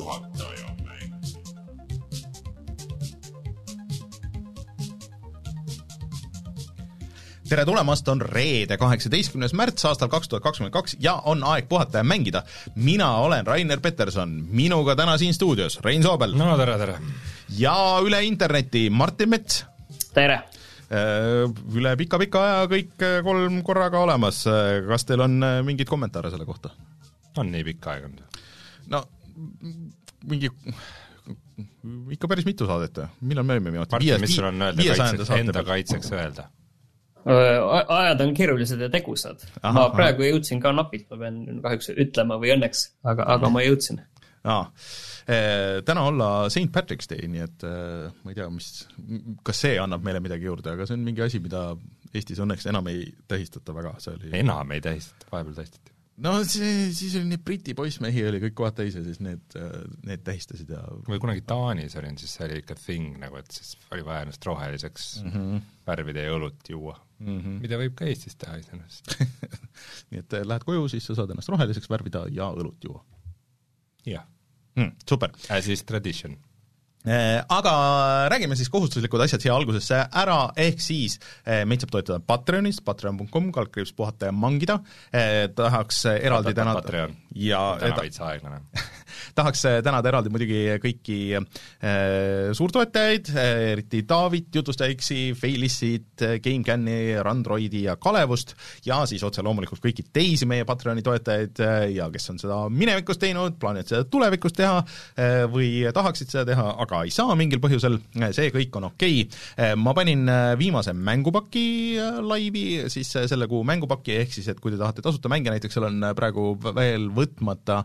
puhataja mäng. tere tulemast, on reede, kaheksateistkümnes märts aastal kaks tuhat kakskümmend kaks ja on aeg puhata ja mängida. mina olen Rainer Peterson, minuga täna siin stuudios Rein Soobel no tere, tere. ja üle interneti Martin Mets tere! üle pika-pika aja kõik äh, kolm korraga olemas, kas teil on äh, mingeid kommentaare selle kohta? on nii pikk aeg olnud? no mingi ikka päris mitu saadet millal me olime viimati? Martin, mis sul on öelda kaitseks, enda kaitseks öelda? ajad on keerulised ja tegusad. Ma praegu jõudsin ka napilt, ma pean kahjuks ütlema või õnneks, aga, aga ma jõudsin. aa, täna olla St Patrick's Day, nii et ma ei tea, mis, kas see annab meile midagi juurde, aga see on mingi asi, mida Eestis õnneks enam ei tähistata väga, see oli enam ei tähistata, vahepeal tähistati. No see, siis oli neid Briti poissmehi oli kõik kohad täis ja siis need, need tähistasid ja kui kunagi Taanis olin, siis see oli ikka thing nagu, et siis oli vaja ennast roheliseks mm -hmm. värvida ja õlut juua mm. -hmm. mida võib ka Eestis teha iseenesest. nii et eh, lähed koju, siis sa saad ennast roheliseks värvida ja õlut juua jah, mm,. super as is tradition. Eh, Aga räägime siis kohustuslikud asjad siia algusesse ära, ehk siis eh, meid saab toetada Patreonis, patreon.com, kaldkriips puhata ja mangida eh,, tahaks eraldi tänada Patreon. ja täna veits aeglane. tahaks tänada eraldi muidugi kõiki eh, suurtoetajaid eh,, eriti Taavit, Jutusta X-i, Failissit, GameCami, Randroidi ja Kalevust ja siis otse loomulikult kõiki teisi meie Patreoni toetajaid ja kes on seda minevikus teinud, plaanivad seda tulevikus teha eh, või tahaksid seda teha, aga ei saa mingil põhjusel, see kõik on okei okay.. ma panin eh, viimase mängupaki eh, laivi, siis eh, selle kuu mängupaki, ehk siis et kui te tahate tasuta mänge, näiteks seal on praegu veel võtmata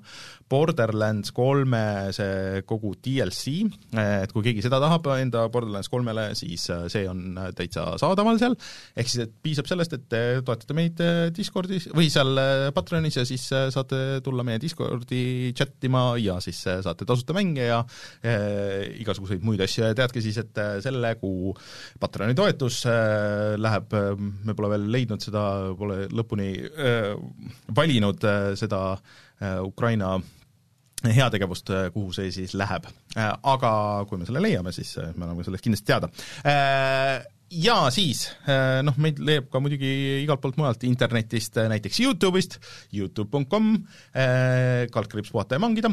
Borderlands kolme see kogu DLC, et kui keegi seda tahab enda Borderlands kolmele, siis see on täitsa saadaval seal, ehk siis et piisab sellest, et te toetate meid Discordis või seal Patreonis ja siis saate tulla meie Discordi chat ima ja siis saate tasuta mänge ja igasuguseid muid asju ja teadke siis, et äh, selle kuu Patreoni toetus äh, läheb äh,, me pole veel leidnud seda, pole lõpuni valinud seda Ukraina heategevust, kuhu see siis läheb. Aga kui me selle leiame, siis me anname sellest kindlasti teada. Ja siis, noh, meid leiab ka muidugi igalt poolt mujalt internetist, näiteks Youtube'ist, Youtube.com, kaldkriips puhata ja mangida,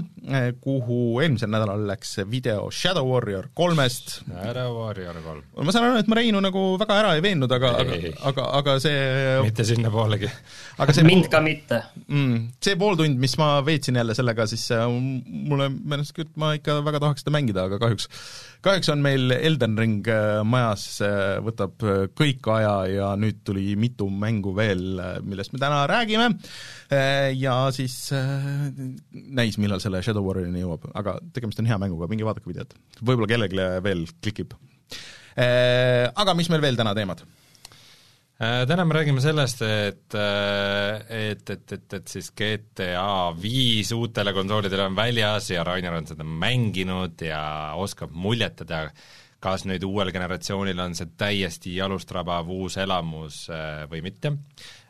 kuhu eelmisel nädalal läks video Shadow Warrior kolmest, ära Warrior kolm. ma saan aru, et ma Reinu nagu väga ära ei veennud, aga, aga aga, aga see mitte sinnapoolegi. aga see mind ka mitte. mm, see pooltund, mis ma veetsin jälle sellega, siis äh, mulle meenus, et ma ikka väga tahaks seda mängida, aga kahjuks kahjuks on meil Elden Ring äh, majas, võtab äh, kõik aja ja nüüd tuli mitu mängu veel, millest me täna räägime, ja siis äh, näis, millal selle Shadow Warriorini jõuab, aga tegemist on hea mänguga, minge vaadake videot. võib-olla kellelegi veel klikib. Aga mis meil veel täna teemad? Äh, täna me räägime sellest, et et, et, et, et siis GTA viis uutele konsoolidele on väljas ja Rainer on seda mänginud ja oskab muljetada, kas nüüd uuel generatsioonil on see täiesti jalust rabav uus elamus äh, või mitte.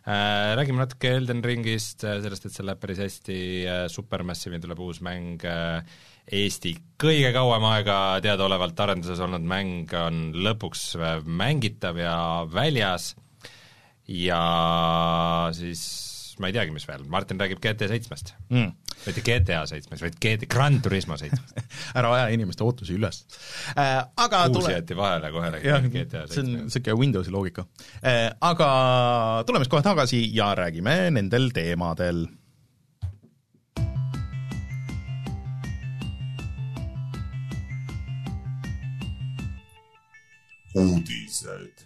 Räägime natuke Elden Ringist, sellest, et see läheb päris hästi, Supermassive'i tuleb uus mäng, Eesti kõige kauem aega teadaolevalt arenduses olnud mäng on lõpuks mängitav ja väljas ja siis ma ei teagi, mis veel, Martin räägib GT seitsmest mm.. mitte GTA seitsmest, vaid GT Gran Turismo seitsmest. ära aja inimeste ootusi üles äh,. aga uus tule- jäeti vahele kohe räägime, GTA see on seitsmest. niisugune Windowsi loogika eh,. Aga tuleme siis kohe tagasi ja räägime nendel teemadel. uudised.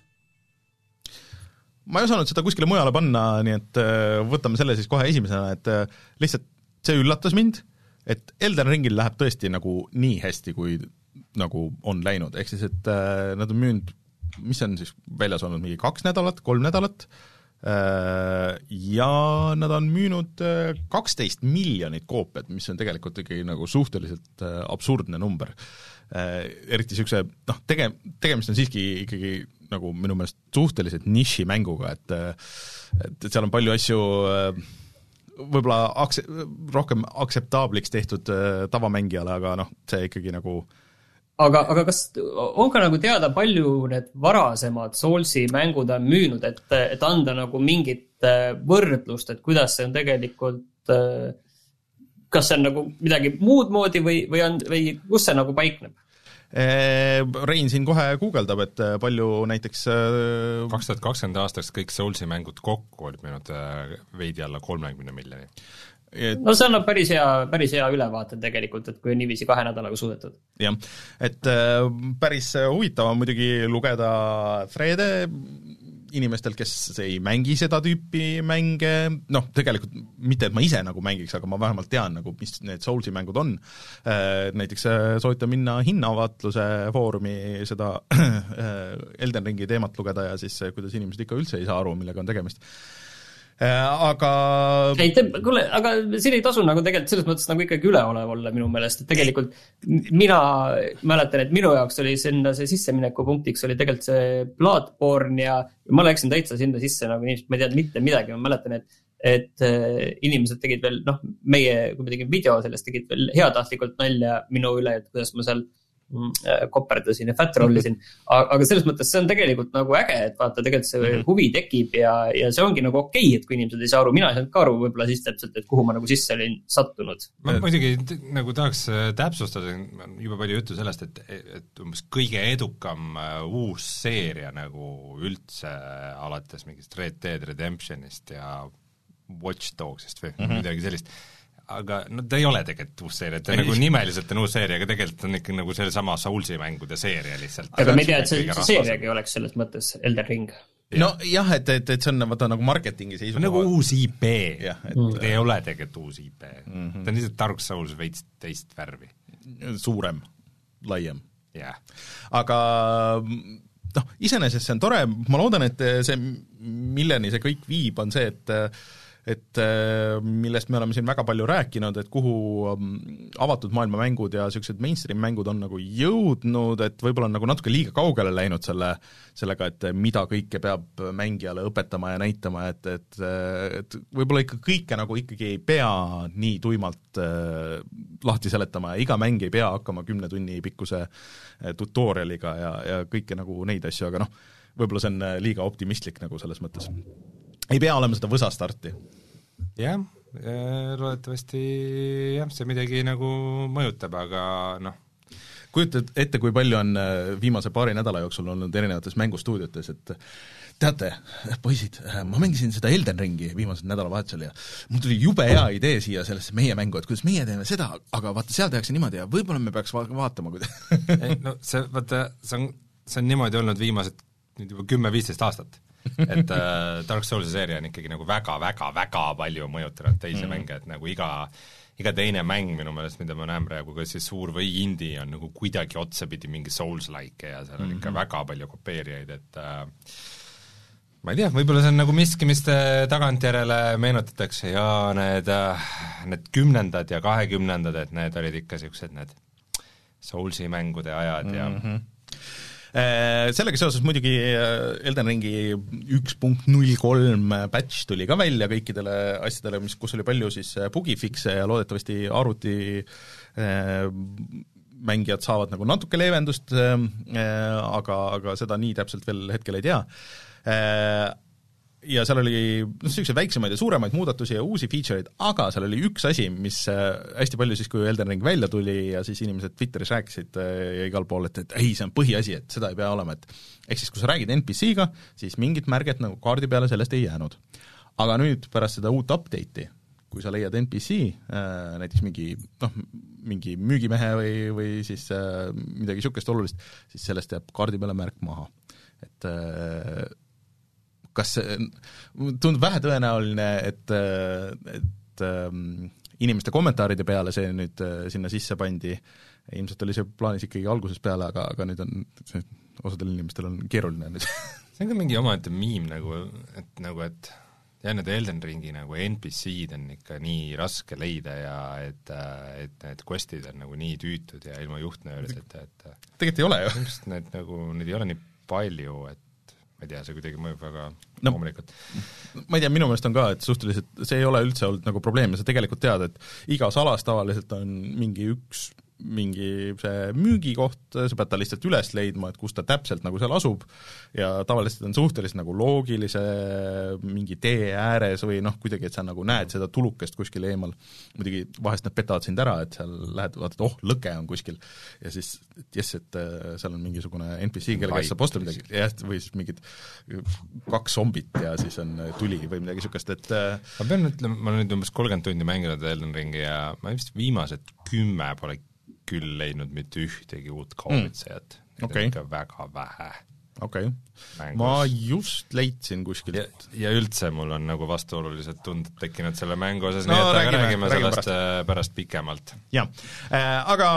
Ma ei osanud seda kuskile mujale panna, nii et eh, võtame selle siis kohe esimesena, et eh, lihtsalt see üllatas mind, et Elden Ringil läheb tõesti nagu nii hästi, kui nagu on läinud, ehk siis et eh, nad on müünud, mis on siis väljas olnud, mingi kaks nädalat, kolm nädalat, ja nad on müünud kaksteist miljonit koopiat, mis on tegelikult ikkagi nagu suhteliselt äh, absurdne number. Eriti niisuguse noh, tege-, tegemist on siiski ikkagi nagu minu meelest suhteliselt nišimänguga, et et, et seal on palju asju äh, võib-olla akse-, rohkem aktseptaabliks tehtud äh, tavamängijale, aga noh, see ikkagi nagu aga, aga kas on ka nagu teada, palju need varasemad Soulsi mängud on müünud, et, et anda nagu mingit äh, võrdlust, et kuidas see on tegelikult, äh, kas see on nagu midagi muud moodi või, või on, või kus see nagu paikneb? Rein siin kohe guugeldab, et palju näiteks kaks tuhat kakskümmend aastaks kõik Soulsi mängud kokku olid müünud veidi alla kolmekümne miljoni. Et... no see annab päris hea, päris hea ülevaate tegelikult, et kui on niiviisi kahe nädalaga suudetud. jah, et päris huvitav on muidugi lugeda thread'e inimestel, kes ei mängi seda tüüpi mänge, noh, tegelikult mitte, et ma ise nagu mängiks, aga ma vähemalt tean nagu, mis need Soulsi mängud on. Näiteks soovitan minna hinnavaatluse foorumi seda Elden Ringi teemat lugeda ja siis kuidas inimesed ikka üldse ei saa aru, millega on tegemist aga ei, kuule, aga siin ei tasu nagu tegelikult selles mõttes nagu ikkagi üleolev olla minu meelest, et tegelikult mina mäletan, et minu jaoks oli sinna see sisseminekupunktiks oli tegelikult see Bloodborne ja ma läksin täitsa sinna sisse nagu inimesed, ma ei teadnud mitte midagi, ma mäletan, et et äh, inimesed tegid veel, noh, meie, kui me tegime video sellest, tegid veel heatahtlikult nalja minu üle, et kuidas ma seal äh, äh, koperdasin ja fat roll isin. aga selles mõttes see on tegelikult nagu äge, et vaata, tegelikult see -hmm. huvi tekib ja, ja see ongi nagu okei okay,, et kui inimesed ei saa aru, mina ei saanud ka aru võib-olla siis täpselt, et kuhu ma nagu sisse olin sattunud. ma muidugi nagu tahaks äh, täpsustada, juba palju juttu sellest, et, et umbes kõige edukam äh, uus seeria nagu üldse alates mingist Red Dead Redemptionist ja Watch Dogsist või mm -hmm. midagi sellist aga no ta ei ole tegelikult uus seeria, ta ei, nagu nimeliselt on uus seeria, aga tegelikult on ikka nagu sellesama Soulsi mängude seeria lihtsalt. aga me ei tea, et see seeriagi oleks selles mõttes Elden Ring. nojah, et, et, et see on vaata nagu marketingi seisukohalt nagu uus IP, et mm. ei ole tegelikult uus IP mm. -hmm. ta on lihtsalt Dark Souls veits teist värvi. suurem, laiem. jah yeah.. aga noh, iseenesest see on tore, ma loodan, et see, milleni see kõik viib, on see, et et äh, millest me oleme siin väga palju rääkinud, et kuhu ähm, avatud maailma mängud ja niisugused mainstream mängud on nagu jõudnud, et võib-olla on nagu natuke liiga kaugele läinud selle, sellega, et mida kõike peab mängijale õpetama ja näitama, et, et et võib-olla ikka kõike nagu ikkagi ei pea nii tuimalt äh, lahti seletama ja iga mäng ei pea hakkama kümne tunni pikkuse äh, tutorial'iga ja, ja kõike nagu neid asju, aga noh, võib-olla see on äh, liiga optimistlik nagu selles mõttes ei pea olema seda võsa starti. Jah, loodetavasti jah, see midagi nagu mõjutab, aga noh, kujutad ette, kui palju on äh, viimase paari nädala jooksul olnud erinevates mängustuudiotes, et teate, poisid, ma mängisin seda Elden Ringi viimasel nädalavahetusel ja mul tuli jube hea idee siia sellesse meie mängu, et kuidas meie teeme seda, aga vaata, seal tehakse niimoodi ja võib-olla me peaks va vaatama, kuidas no see, vaata, see on, see on niimoodi olnud viimased nüüd juba kümme-viisteist aastat et äh, Dark Soulsi seeria on ikkagi nagu väga-väga-väga palju mõjutanud teisi mm. mänge, et nagu iga iga teine mäng minu meelest, mida ma näen praegu, kas siis suur või indie, on nagu kuidagi otsapidi mingi Souls-like ja seal on mm -hmm. ikka mhm. väga palju kopeerijaid, et äh, ma ei tea, võib-olla see on nagu miski, mis tagantjärele meenutatakse ja need, äh, need kümnendad ja kahekümnendad, et need olid ikka niisugused need Soulsi mängude ajad ja mm -hmm Äh, sellega seoses muidugi äh, Elden Ringi üks punkt null kolm patch tuli ka välja kõikidele asjadele, mis, kus oli palju siis äh, bugifix'e ja loodetavasti arvuti mängijad saavad nagu natuke leevendust, aga, aga seda nii täpselt veel hetkel ei tea ja seal oli noh, niisuguseid väiksemaid ja suuremaid muudatusi ja uusi feature eid, aga seal oli üks asi, mis äh, hästi palju siis, kui Elden Ring välja tuli ja siis inimesed Twitteris rääkisid äh, ja igal pool, et, et ei, see on põhiasi, et seda ei pea olema, et ehk siis, kui sa räägid NPC-ga, siis mingit märget nagu kaardi peale sellest ei jäänud. aga nüüd pärast seda uut update'i, kui sa leiad NPC äh,, näiteks mingi noh, mingi müügimehe või, või siis midagi niisugust olulist, siis sellest jääb kaardi peale märk maha. et kas see, tundub vähetõenäoline, et, et ähm, inimeste kommentaaride peale see nüüd äh, sinna sisse pandi, ilmselt oli see plaanis ikkagi algusest peale, aga, aga nüüd on osadel inimestel on keeruline nüüd see on ka mingi omaette miim nagu, et nagu, et jah, need Elden Ringi nagu NPC-d on ikka nii raske leida ja et, et need quest'id on nagu nii tüütud ja ilma juhtnöörideta, et tegelikult ei ole ju. just need nagu, neid ei ole nii palju, et ma ei tea, see kuidagi mõjub väga No. loomulikult. ma ei tea, minu meelest on ka, et suhteliselt, see ei ole üldse olnud nagu probleem ja sa tegelikult tead, et igas alas tavaliselt on mingi üks mingi see müügikoht, sa pead ta lihtsalt üles leidma, et kus ta täpselt nagu seal asub. Ja tavaliselt on suhteliselt nagu loogilise mingi tee ääres või noh, kuidagi, et sa nagu näed seda tulukest kuskil eemal. muidugi vahest nad petavad sind ära, et seal lähed, vaatad, oh, lõke on kuskil. Ja siis, jess, et äh, seal on mingisugune NPC, kelle käest saab osta midagi, jah, või siis mingid kaks zombit ja siis on tuli või midagi niisugust, et äh, ma pean ütlema, ma olen nüüd umbes kolmkümmend tundi mänginud Elden Ringi ja ma vist viimased kümme pole küll leidnud mitte ühtegi uut kaubitsejat mm. Okei. ikka väga vähe okei okay. ma just leidsin kuskilt ja, üldse mul on nagu vastuolulised tunded tekkinud selle mängu osas No nii et aga räägime- räägime, sellest pärast, pärast pikemalt. jah äh,, aga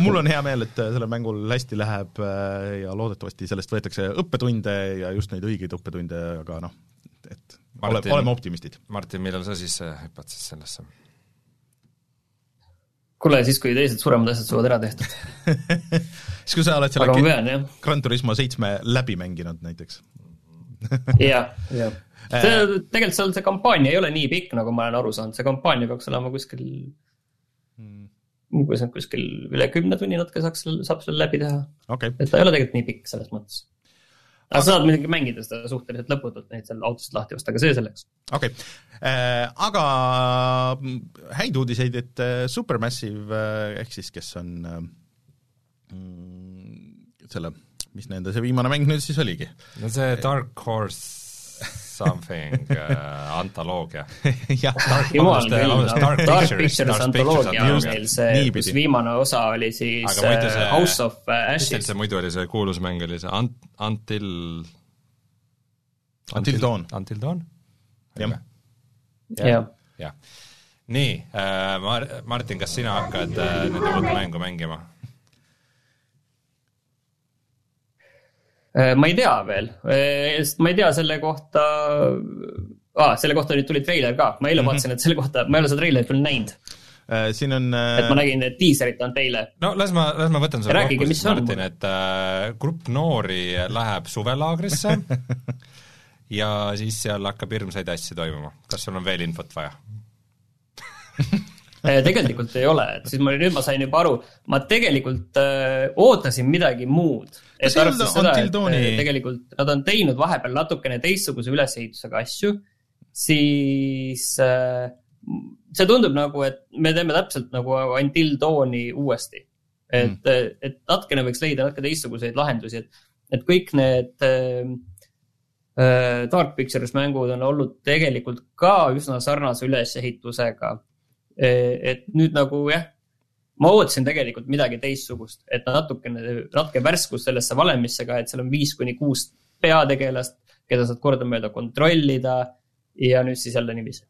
mul on hea meel, et sellel mängul hästi läheb äh, ja loodetavasti sellest võetakse õppetunde ja just neid õigeid õppetunde, aga noh, et Martin- oleme optimistid. Martin, millal sa siis äh, hüppad siis sellesse? kuule, siis kui teised suuremad asjad saavad ära tehtud. siis kui sa oled selle pean Gran Turismo seitsme läbi mänginud näiteks. jah, jah. see, tegelikult seal see kampaania ei ole nii pikk, nagu ma olen aru saanud, see kampaania peaks olema kuskil umbes on kuskil üle kümne tunni natuke saaks, saab selle läbi teha. okay., et ta ei ole tegelikult nii pikk selles mõttes. Aga sa saad muidugi mängida seda suhteliselt lõputult, neid seal autost lahti osta, aga see selleks. okei okay.. Aga mm, häid uudiseid, et äh, Supermassive äh, ehk siis kes on äh, mm, selle, mis nende see viimane mäng nüüd siis oligi? no see Dark Horse something äh, antoloogia. jah, Dark Pictures, Pictures Dark antoloogia Pictures on antoloogia. meil see, kus viimane osa oli siis see- äh, House of äh, mis Ashes see. muidu oli, see kuulus mäng oli see Ant-, Until Until Dawn. Until Dawn? jah, jah, jah. nii äh,, Mar-, Martin, kas sina hakkad äh, nende uut mängu mängima? Ma ei tea veel, sest ma ei tea selle kohta ah,, selle kohta nüüd tuli treiler ka, ma eile mm -hmm. vaatasin, et selle kohta, ma ei ole seda treilerit veel näinud, Äh, siin on et ma nägin, et diiserit on teile. no las ma, las ma võtan Rääkige, kokku mis siis, Martin, et äh, grupp noori läheb suvelaagrisse ja siis seal hakkab hirmsaid asju toimuma. kas sul on veel infot vaja? tegelikult ei ole, et siis ma, nüüd ma sain juba aru, ma tegelikult äh, ootasin midagi muud. Et ei arvestades seda, et Dawni- äh, tegelikult nad on teinud vahepeal natukene teistsuguse ülesehitusega asju, siis äh, see tundub nagu, et me teeme täpselt nagu Until Dawni uuesti. et mm., et natukene võiks leida natuke teistsuguseid lahendusi, et, et kõik need äh, äh, Dark Pictures mängud on olnud tegelikult ka üsna sarnase ülesehitusega. Et nüüd nagu jah, ma ootasin tegelikult midagi teistsugust, et natukene, natuke värskust sellesse valemisse ka, et seal on viis kuni kuus peategelast, keda saad kordamööda kontrollida ja nüüd siis jälle niiviisi.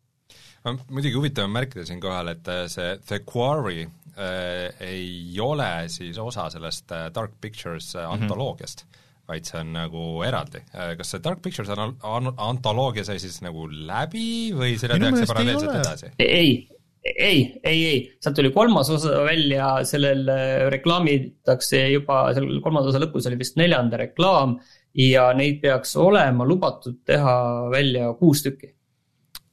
muidugi huvitav on märkida siinkohal, et äh, see The Quarry äh, ei ole siis osa sellest äh, Dark Pictures antoloogiast mm, -hmm. vaid see on nagu eraldi. kas see Dark Pictures an- an- antoloogia sai siis nagu läbi või seda tehakse paralleelselt edasi? ei, ei, ei, ei, sealt tuli kolmas osa välja, sellel äh, reklaamitakse juba, seal kolmanda osa lõpus oli vist neljanda reklaam ja neid peaks olema lubatud teha välja kuus tükki.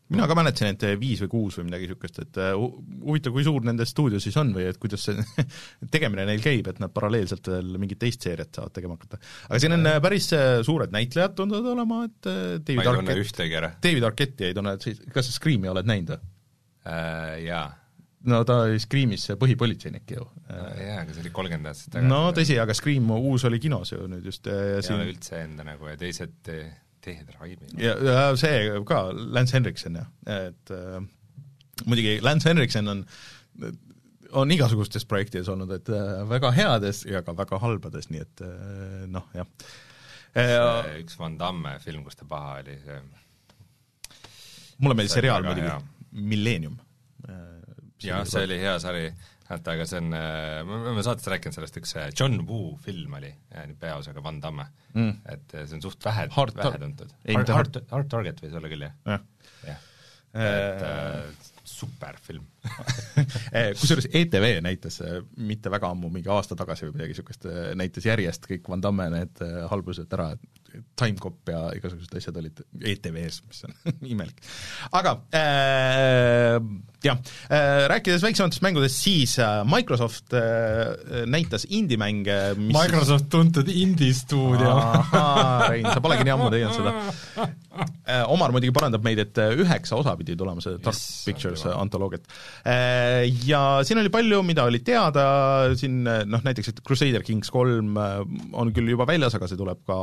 mina ka mäletasin, et viis või kuus või midagi niisugust, et äh, hu- huvitav, kui suur nende stuudio siis on või et kuidas see tegemine neil käib, et nad paralleelselt veel mingit teist seeriat saavad tegema hakata. aga siin on äh, päris äh, suured näitlejad tunduvad olema, et äh, David Arquette, David Arquetti ei tunne, kas sa Scream'i oled näinud või? äh,. Jaa, no ta oli Scream'is see põhipolitseinik ju. jaa, aga see oli kolmkümmend aastat tagasi. no tõsi, aga Scream uus oli kinos ju nüüd just ja ei ole siin üldse enda nagu ja teised te- teed raimi. ja, see ka, Lance Henriksen jah, et äh, muidugi Lance Henriksen on on igasugustes projektides olnud, et äh, väga heades ja ka väga halbades, nii et äh, noh, jah äh,. üks Van Damme film, kus ta paha oli, see mulle meeldis seriaal muidugi Millennium. jah, see oli hea sari, vaata aga see on, me oleme saates rääkinud sellest, üks see John Woo film oli äh, peaosaga Van Damme Mm. et äh, see on suht vähe, vähe tuntud. Hard, hard, hard Target võis olla küll, jah, jah. et äh, superfilm Eh, kusjuures ETV näitas eh, mitte väga ammu, mingi aasta tagasi või midagi niisugust, näitas järjest kõik Van Damme need eh, halbused ära, Timecop ja igasugused asjad olid ETV-s, mis on imelik. aga äh, jah äh,, rääkides väiksematest mängudest, siis Microsoft äh, näitas indie-mänge, mis Microsoft tuntud indie-stuudio Rein, sa polegi nii ammu teinud seda. Omar muidugi parandab meid, et üheksa osa pidi tulema see Dark Yes, Pictures jumal. antoloogiat. Ja siin oli palju, mida oli teada, siin noh, näiteks et Crusader Kings kolm äh, on küll juba väljas, aga see tuleb ka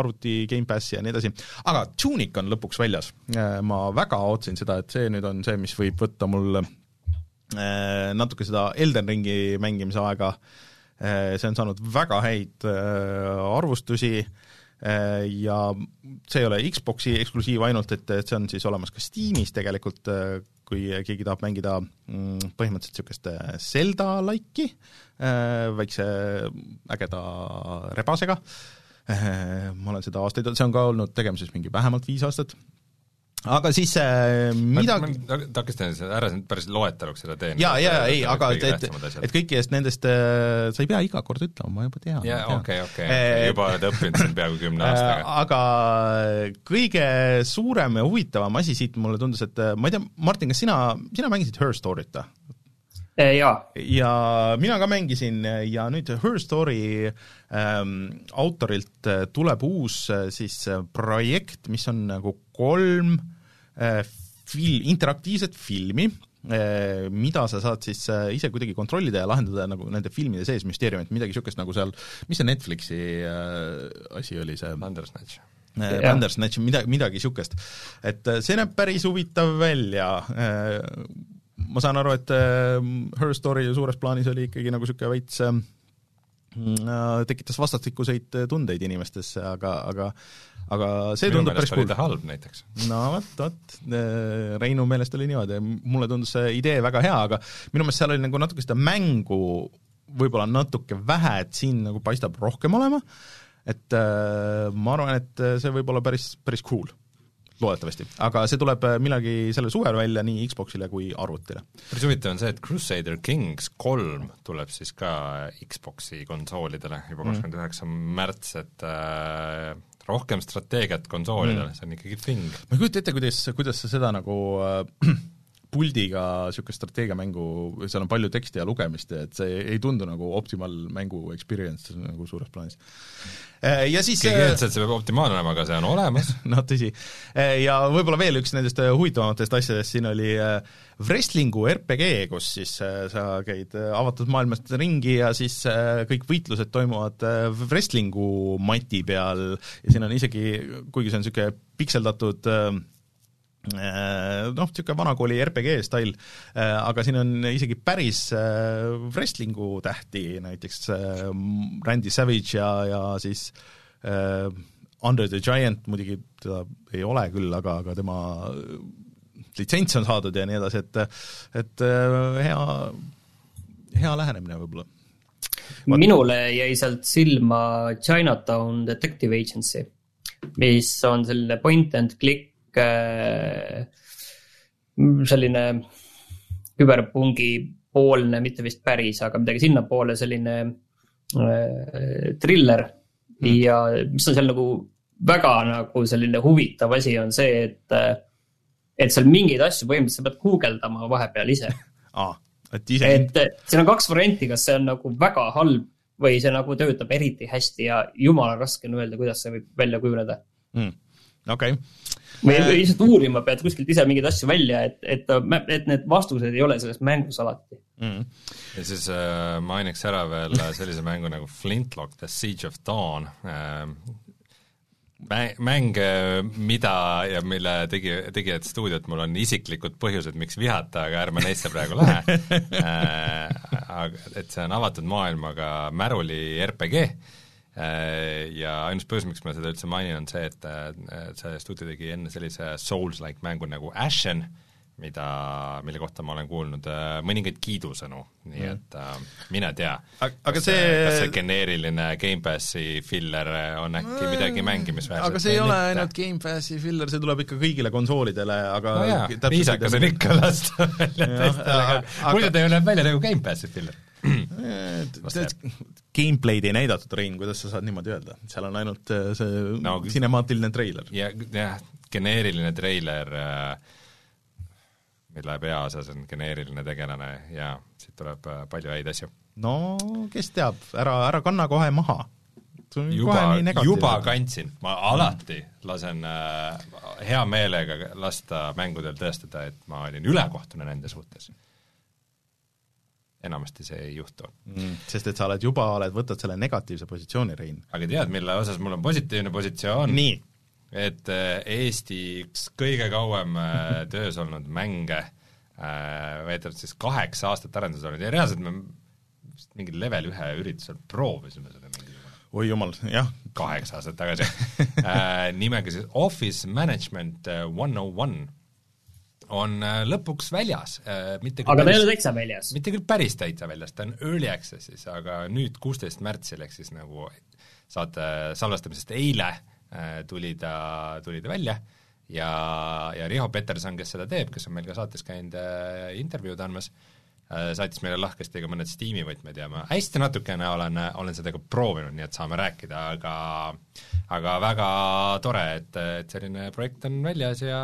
arvuti Gamepassi ja nii edasi, aga Tunic on lõpuks väljas. Ma väga ootasin seda, et see nüüd on see, mis võib võtta mul äh, natuke seda Elden Ringi mängimise aega, Äh, see on saanud väga häid äh, arvustusi äh, ja see ei ole Xboxi eksklusiiv ainult, et, et see on siis olemas ka Steamis tegelikult, kui keegi tahab mängida mm, põhimõtteliselt niisugust Zelda-laiki, väikse ägeda rebasega, ma olen seda aastaid, see on ka olnud tegemises mingi vähemalt viis aastat, aga siis äh, midagi takistan, ära nüüd päris loeteluks seda teen. jaa, jaa, ei, aga et, et, et kõikidest nendest äh, sa ei pea iga kord ütlema, ma juba tean. jaa, okei, okei, Eh, juba oled õppinud siin peaaegu kümne aastaga. aga kõige suurem ja huvitavam asi siit mulle tundus, et äh, ma ei tea, Martin, kas sina, sina mängisid Her Story't või? jaa, ja mina ka mängisin ja nüüd Her Story ähm, autorilt äh, tuleb uus äh, siis äh, projekt, mis on nagu kolm äh, fil-, interaktiivset filmi äh,, mida sa saad siis äh, ise kuidagi kontrollida ja lahendada nagu nende filmide sees müsteeriumit, midagi niisugust nagu seal, mis see Netflixi äh, asi oli, see Bandersnatch. äh, Jah. Bandersnatch, midagi, midagi niisugust. et äh, see näeb päris huvitav välja äh, ma saan aru, et äh, Her Story suures plaanis oli ikkagi nagu niisugune veits äh, äh, tekitas vastastikuseid tundeid inimestesse, aga, aga aga see minu tundub päris cool halb näiteks. no vot, vot, Reinu meelest oli niimoodi, mulle tundus see idee väga hea, aga minu meelest seal oli nagu natuke seda mängu võib-olla natuke vähe, et siin nagu paistab rohkem olema, et äh, ma arvan, et see võib olla päris, päris cool, loodetavasti. aga see tuleb äh, millalgi sellel suvel välja nii Xboxile kui arvutile. päris huvitav on see, et Crusader Kings kolm tuleb siis ka Xboxi konsoolidele juba kakskümmend üheksa märts, et äh, rohkem strateegiat konsoolidele mm., see on ikkagi thing. ma ei kujuta ette, kuidas, kuidas sa seda nagu äh, puldiga niisugust strateegiamängu, seal on palju teksti ja lugemist ja et see ei tundu nagu optimal mängu experience nagu suures plaanis. Äh, Ja siis keegi ei ütle, et see peab optimaalne olema, aga see on olemas. noh, tõsi. ja võib-olla veel üks nendest äh, huvitavamatest asjadest siin oli äh, wrestlingu RPG, kus siis äh, sa käid äh, avatud maailmast ringi ja siis äh, kõik võitlused toimuvad äh, wrestlingu mati peal ja siin on isegi, kuigi see on niisugune pikseldatud äh, äh, noh, niisugune vanakooli RPG stail, aga siin on isegi päris äh, wrestlingu tähti, näiteks äh, Randy Savage ja, ja siis äh, Under the Giant, muidugi teda ei ole küll, aga, aga tema litsents on saadud ja nii edasi, et et äh, hea, hea lähenemine võib-olla. minule jäi sealt silma Chinatown Detective Agency, mis on selline point and click äh, selline küberpungi poolne, mitte vist päris, aga midagi sinnapoole, selline äh, triller mm. ja mis on seal nagu väga nagu selline huvitav asi, on see, et äh, et seal mingeid asju põhimõtteliselt sa pead guugeldama vahepeal ise aa, et ise et siin on kaks varianti, kas see on nagu väga halb või see nagu töötab eriti hästi ja jumala raske on öelda, kuidas see võib välja kujuneda. mm, okei okay. Või või lihtsalt uurima pead kuskilt ise mingeid asju välja, et, et, et need vastused ei ole selles mängus alati. mm. ja siis äh, mainiks ära veel sellise mängu nagu Flintlock The Siege of Dawn äh,, mäng, mäng, mida ja mille tegi, tegijad stuudiot, mul on isiklikud põhjused, miks vihata, aga ärme neisse praegu lähe äh,. aga et see on avatud maailmaga märuli RPG äh, ja ainus põhjus, miks ma seda üldse mainin, on see, et äh, see stuudio tegi enne sellise Souls-like mängu nagu Ashen, mida, mille kohta ma olen kuulnud äh, mõningaid kiidusõnu, nii et äh, mine tea. Ag- aga kas see- kas see geneeriline Gamepassi filler on äkki midagi mängimisväärset aga see ei ole ainult Gamepassi filler, see tuleb ikka kõigile konsoolidele, aga no jaa, viisakas on ikka lasta välja teistele, muidu ta ju näeb välja nagu Gamepassi filler. Gameplay'd ei näidatud, Rein, kuidas sa saad niimoodi öelda? seal on ainult äh, see No, sinemaatiline treiler. ja jah, geneeriline treiler, mille peaosas on geneeriline tegelane ja siit tuleb äh, palju häid asju. no kes teab, ära, ära kanna kohe maha. juba, juba kandsin, ma alati lasen äh, hea meelega lasta mängudel tõestada, et ma olin ülekohtune nende suhtes. Enamasti see ei juhtu. mm, sest et sa oled juba, oled, võtad selle negatiivse positsiooni, Rein. aga tead, mille osas mul on positiivne positsioon? et äh, Eesti üks kõige kauem äh, töös olnud mänge äh, veetud siis kaheksa aastat arenduses olnud ja reaalselt me vist mingil level ühe üritusel proovisime seda mingisugune oi jumal, jah. kaheksa aastat tagasi nimega siis Office Management One O One on äh, lõpuks väljas äh,, mitte aga ta ei ole täitsa väljas. mitte küll päris täitsa väljas, ta on early access'is, aga nüüd, kuusteist märtsil, ehk siis nagu saate salvestamisest eile äh, tuli ta, tuli ta välja ja, ja Riho Peterson, kes seda teeb, kes on meil ka saates käinud äh, intervjuud andmas äh,, saatis meile lahkesti ka mõned Steam'i võtmed ja ma hästi natukene olen, olen seda ka proovinud, nii et saame rääkida, aga aga väga tore, et, et selline projekt on väljas ja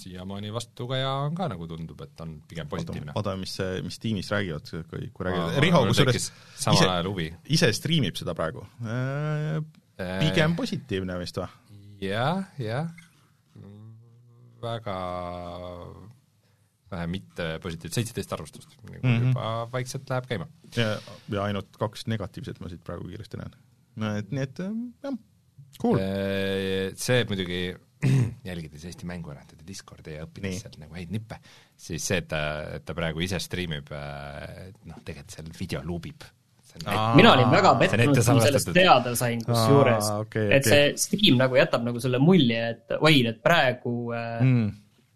siiamaani vastukaja on ka nagu tundub, et on pigem positiivne. oota, mis mis tiimis räägivad, kui, kui räägivad, Riho kusjuures tekkis samal ajal huvi. ise striimib seda praegu. pigem positiivne vist või? jah, jah, väga mitte positiivset, seitseteist arvustust, nagu mm. -hmm. juba vaikselt läheb käima. ja, ja ainult kaks negatiivset ma siit praegu kiiresti näen. no et, nii et jah, cool. Äh, see muidugi jälgides Eesti Mänguarendajate Discordi ja õppides sealt nagu häid nippe, siis see, et ta, et ta praegu ise striimib, noh, tegelikult seal video luubib. Aa. mina olin väga pettunud, kui ma sellest teada sain kusjuures okei, et okei. see Steam nagu jätab nagu selle mulje, et oi, et praegu äh, Mm.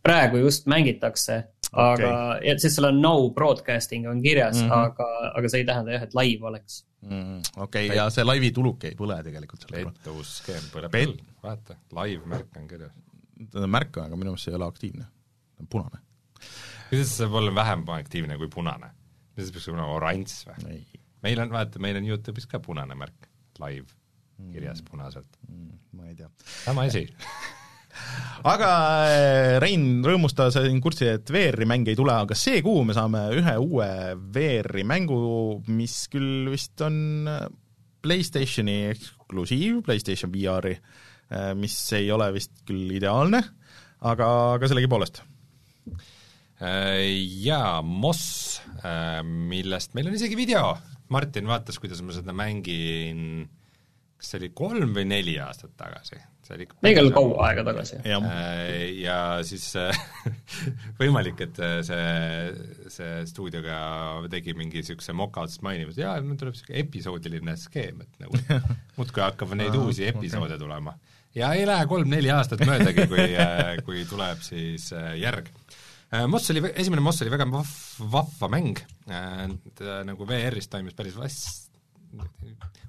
praegu just mängitakse, aga okay., sest seal on no broadcasting on kirjas mm. -hmm. aga, aga see ei tähenda jah, et live oleks. Mm, okei okay,, ja see laivi tuluk ei põle tegelikult selle peal. pettuus skeem põleb Pet- küll, vaata, live märk on kirjas. ta on märk, aga minu meelest see ei ole aktiivne. ta on punane. kuidas see saab olla vähem aktiivne kui punane? mis see peaks olema, oranž või? ei meil on, vaata, meil on Youtube'is ka punane märk, live kirjas punaselt. mm,, ma ei tea. sama asi. aga äh, Rein rõõmustas siin kurssi, et VR-i mänge ei tule, aga see kuu me saame ühe uue VR-i mängu, mis küll vist on äh, PlayStationi eksklusiiv, PlayStation VR-i, mis ei ole vist küll ideaalne, aga, aga sellegipoolest. Äh, jaa, Moss, millest meil on isegi video. Martin vaatas, kuidas ma seda mängin, kas see oli kolm või neli aastat tagasi? See oli ikka õigel kaua aega tagasi. Äh, ja siis äh, võimalik, et äh, see, see stuudio ka tegi mingi niisuguse moka-otsast mainimise, jaa, nüüd tuleb niisugune episoodiline skeem, et nagu muudkui hakkab neid uusi episoode tulema. ja ei lähe kolm-neli aastat möödagi, kui, kui tuleb siis järg. Moss oli, esimene Moss oli väga vahv, vahva mäng, nagu VR-is toimis päris vas-,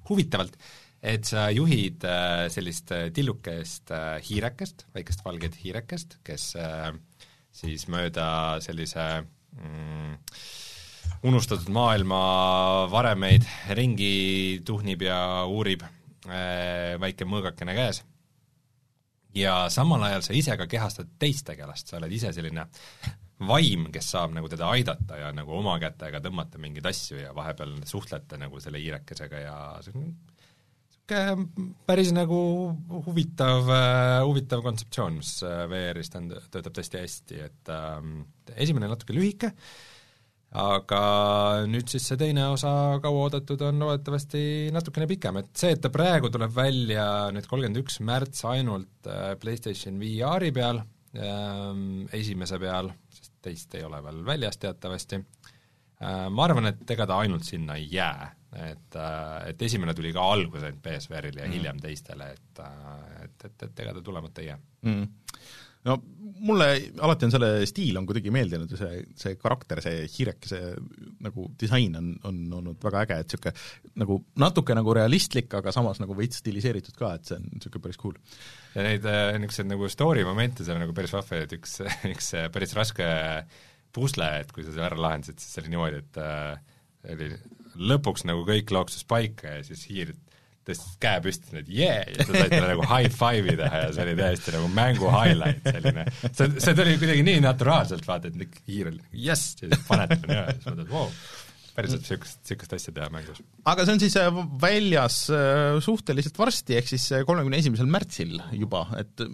huvitavalt, et sa juhid äh, sellist äh, tillukest äh, hiirekest, väikest valget hiirekest, kes siis mööda sellise mm, unustatud maailma varemeid ringi tuhnib ja uurib väike mõõgakene käes. Ja samal ajal sa ise ka kehastad teist tegelast, sa oled ise selline vaim, kes saab nagu teda aidata ja nagu oma kätega tõmmata mingeid asju ja vahepeal suhtlete nagu selle hiirekesega ja see on päris nagu huvitav, huvitav kontseptsioon, mis äh, VR-is töötab tõesti hästi, et ähm, esimene natuke lühike, aga nüüd siis see teine osa kauaoodatud on loodetavasti natukene pikem, et see, et ta praegu tuleb välja nüüd kolmkümmend üks märts ainult äh, PlayStation VR-i peal ähm,, esimese peal, sest teist ei ole veel väljas teatavasti äh,, ma arvan, et ega ta ainult sinna ei jää, et, et esimene tuli ka alguses ainult PSVR-ile ja mm. hiljem teistele, et, et, et, et ega ta tulemata ei jää mm. no mulle alati on selle stiil on kuidagi meeldinud ja see, see karakter, see Hirek, see nagu disain on, on olnud väga äge, et niisugune nagu natuke nagu realistlik, aga samas nagu veits stiliseeritud ka, et see on niisugune päris cool. ja neid äh, niisuguseid nagu story momente seal on nagu päris vahva, et üks, üks äh, päris raske pusle, et kui sa selle ära lahendasid, siis oli niimoodi, et äh, oli lõpuks nagu kõik looksus paika ja siis hiir tõstis käe püsti, et jee, ja sa said talle nagu high five'i teha ja see oli täiesti nagu mängu highlight selline. see, see tuli kuidagi nii naturaalselt, vaata, et hiir oli jess, ja siis paned talle niimoodi, siis mõtled, vau, päriselt niisugust, niisugust asja teha mängus. aga see on siis äh, väljas äh, suhteliselt varsti, ehk siis äh, kolmekümne esimesel märtsil juba, et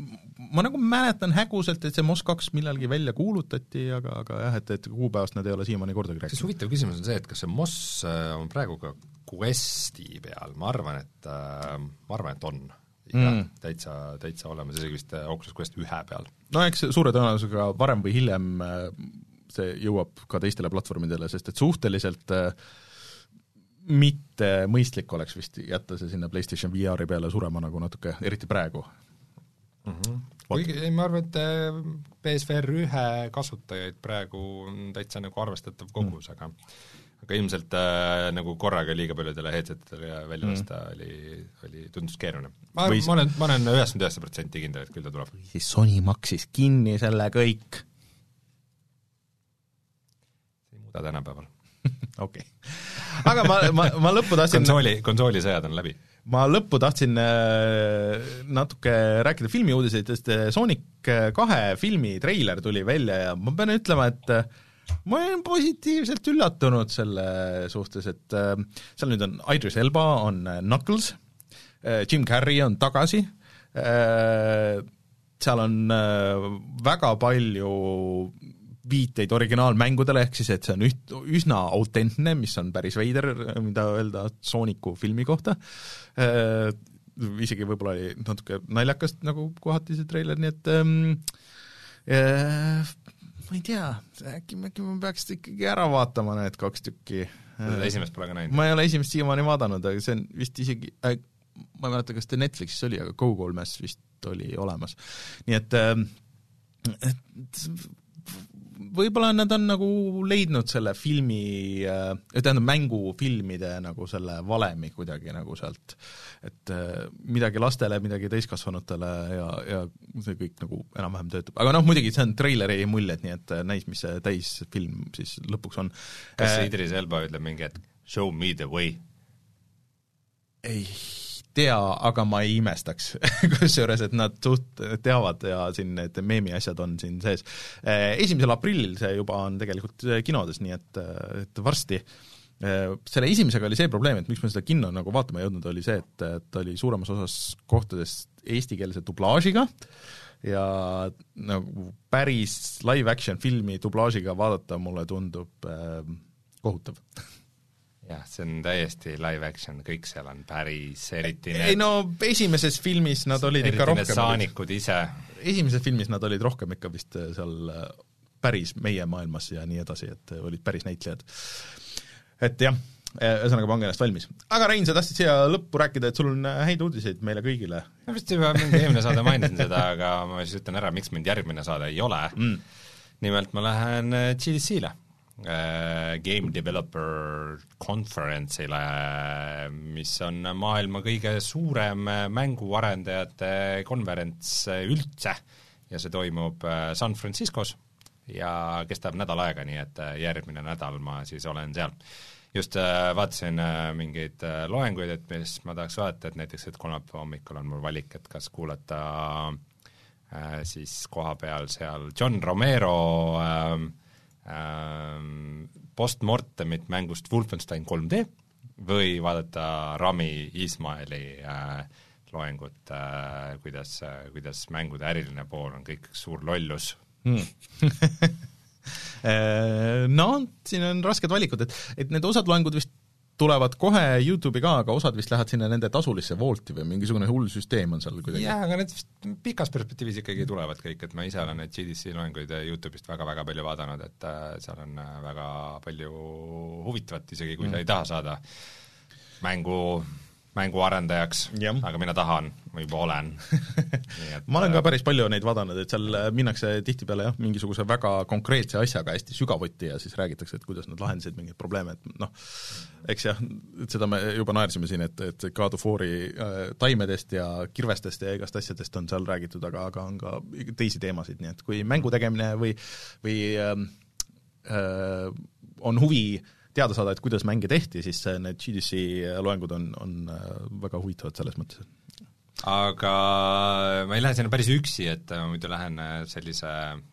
ma nagu mäletan häguselt, et see MOS kaks millalgi välja kuulutati, aga, aga jah, et, et kuupäevast nad ei ole siiamaani kordagi siis rääkinud. huvitav küsimus on see, et kas see MOS on praegu ka Questi peal, ma arvan, et äh, ma arvan, et on. jah mm., täitsa, täitsa olemas, isegi vist Oculus Quest ühe peal. no eks suure tõenäosusega varem või hiljem see jõuab ka teistele platvormidele, sest et suhteliselt äh, mitte mõistlik oleks vist jätta see sinna PlayStation VR-i peale surema nagu natuke, eriti praegu. mm. -hmm. kuigi ei, ma arvan, et äh, PSVR ühe kasutajaid praegu on täitsa nagu arvestatav kogus mm., aga aga ilmselt äh, nagu korraga liiga paljudele headsetidele välja lasta mm. oli, oli, tundus keeruline. ma Või..., ma olen, ma olen üheksakümmend üheksa protsenti kindel, et küll ta tuleb. siis Sony maksis kinni selle kõik. Muuda tänapäeval. okei. aga ma, ma, ma lõppu tahtsin konsooli, konsoolisõjad on läbi ma lõppu tahtsin äh, natuke rääkida filmiuudiseidest, Sonic kahe filmi treiler tuli välja ja ma pean ütlema, et äh, ma olen positiivselt üllatunud selle suhtes, et äh, seal nüüd on Idris Elba, on äh, Knuckles äh,, Jim Carrey on tagasi äh,, seal on äh, väga palju viiteid originaalmängudele, ehk siis et see on üht, üsna autentne, mis on päris veider, mida öelda Sooniku filmi kohta äh,, isegi võib-olla oli natuke naljakas nagu kohati see treiler, nii et ähm, äh, ma ei tea, äkki, äkki ma peaks ikkagi ära vaatama need kaks tükki. esimest pole ka näinud? ma ei ole esimest siiamaani vaadanud, aga see on vist isegi äh,, ma ei mäleta, kas ta Netflixis oli, aga Go3-s vist oli olemas. nii et, äh, et võib-olla nad on nagu leidnud selle filmi, tähendab mängufilmide nagu selle valemi kuidagi nagu sealt, et äh, midagi lastele, midagi täiskasvanutele ja, ja see kõik nagu enam-vähem töötab, aga noh, muidugi see on treileri muljed, nii et äh, näis, mis see täisfilm siis lõpuks on. kas Idris Elba ütleb mingi hetk show me the way? ei tea, aga ma ei imestaks. Kusjuures, et nad suht teavad ja siin need meemi asjad on siin sees. Esimesel aprillil see juba on tegelikult kinodes, nii et, et varsti. Selle esimesega oli see probleem, et miks ma seda kinno nagu vaatama ei jõudnud, oli see, et ta oli suuremas osas kohtades eestikeelse dublaažiga ja nagu päris live-action filmi dublaažiga vaadata mulle tundub äh, kohutav jah, see on täiesti live action, kõik seal on päris, eriti need ei no esimeses filmis nad olid ikka rohkem saanikud ise. esimeses filmis nad olid rohkem ikka vist äh, seal äh, päris meie maailmas ja nii edasi, et olid päris näitlejad. et jah, ühesõnaga pange ennast valmis. aga Rein, sa tahtsid siia lõppu rääkida, et sul on häid uudiseid meile kõigile? ma vist juba mingi eelmine saade mainisin seda, aga ma siis ütlen ära, miks mind järgmine saade ei ole mm.. nimelt ma lähen GDC-le Äh, Game Developer Conference'ile, mis on maailma kõige suurem mänguarendajate konverents üldse ja see toimub äh, San Franciscos ja kestab nädal aega, nii et äh, järgmine nädal ma siis olen seal. just vaatasin mingeid loenguid, et mis ma tahaks vaadata, et näiteks, et kolmapäeva hommikul on mul valik, et kas kuulata siis koha peal seal John Romero äh, postmortemit mängust Wolfenstein 3D või vaadata Rami Ismaili äh, loengut äh,, kuidas äh,, kuidas mängude äriline pool on kõik suur lollus hmm. no siin on rasked valikud, et, et need osad loengud vist tulevad kohe YouTube'i ka, aga osad vist lähevad sinna nende tasulisse Wolti või mingisugune hull süsteem on seal kuidagi? jah, aga need vist pikas perspektiivis ikkagi tulevad kõik, et ma ise olen neid GDC loenguid YouTube'ist väga-väga palju vaadanud, et äh, seal on äh, väga palju huvitavat, isegi kui mm. sa ei taha saada mängu mänguarendajaks, aga mina tahan, ma juba olen. Ma olen ka päris palju neid vaadanud, et seal minnakse tihtipeale jah, mingisuguse väga konkreetse asjaga hästi sügavuti ja siis räägitakse, et kuidas nad lahendasid mingeid probleeme, et noh, eks jah, seda me juba naersime siin, et, et God of War'i äh, taimedest ja kirvestest ja igast asjadest on seal räägitud, aga, aga on ka teisi teemasid, nii et kui mängu tegemine või, või ähm, äh, on huvi teada saada, et kuidas mänge tehti, siis äh, need GDC loengud on, on äh, väga huvitavad selles mõttes. aga ma ei lähe sinna päris üksi, et ma muidu lähen äh, sellise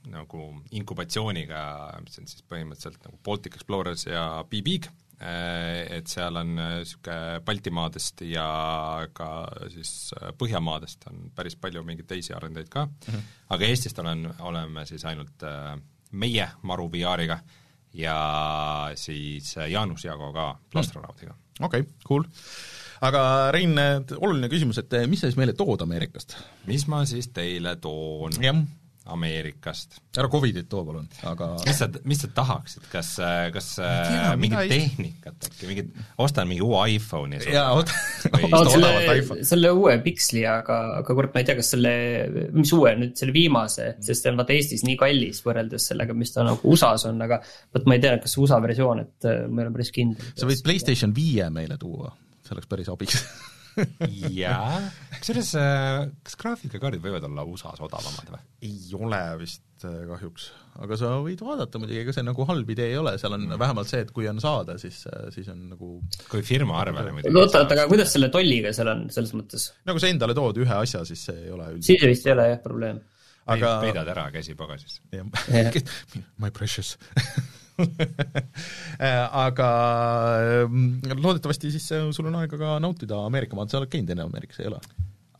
nagu inkubatsiooniga, mis on siis põhimõtteliselt nagu Baltic Explorers ja Be-Big, et seal on niisugune Baltimaadest ja ka siis Põhjamaadest on päris palju mingeid teisi arendajaid ka mm, -hmm. aga Eestist olen, oleme siis ainult meie Maru VR-iga ja siis Jaanus Jaago ka Plastronautiga. okei okay,, cool. aga Rein, oluline küsimus, et mis sa siis meile tood Ameerikast? mis ma siis teile toon jah. Ameerikast? ära Covidit too palun, aga mis sa, mis sa tahaksid, kas, kas tea, mingit ei... tehnikat äkki, mingit, ostan mingi uue iPhone'i sulle? jaa, odavalt iPhone. selle uue Pixli, aga, aga kurat, ma ei tea, kas selle, mis uue nüüd, selle viimase, sest see on vaata Eestis nii kallis võrreldes sellega, mis ta nagu USA-s on, aga vot ma ei tea, kas USA versioon, et äh, ma ei ole päris kindel. sa võid PlayStation viie meile tuua, see oleks päris abiks jaa, kusjuures äh, kas graafikakaardid võivad olla USA-s odavamad või? ei ole vist äh, kahjuks, aga sa võid vaadata muidugi, ega see nagu halb idee ei ole, seal on mm. vähemalt see, et kui on saada, siis, äh, siis on nagu kui firma arvele muidugi. oota, oota, aga kuidas selle tolliga seal on, selles mõttes? nagu sa endale tood ühe asja, siis see ei ole üldse siis vist ei ole jah probleem. aga peidad ära käsi pagasis. My precious aga mm, loodetavasti siis äh, sul on aega ka nautida Ameerika maad, sa oled käinud enne Ameerikas, ei ole?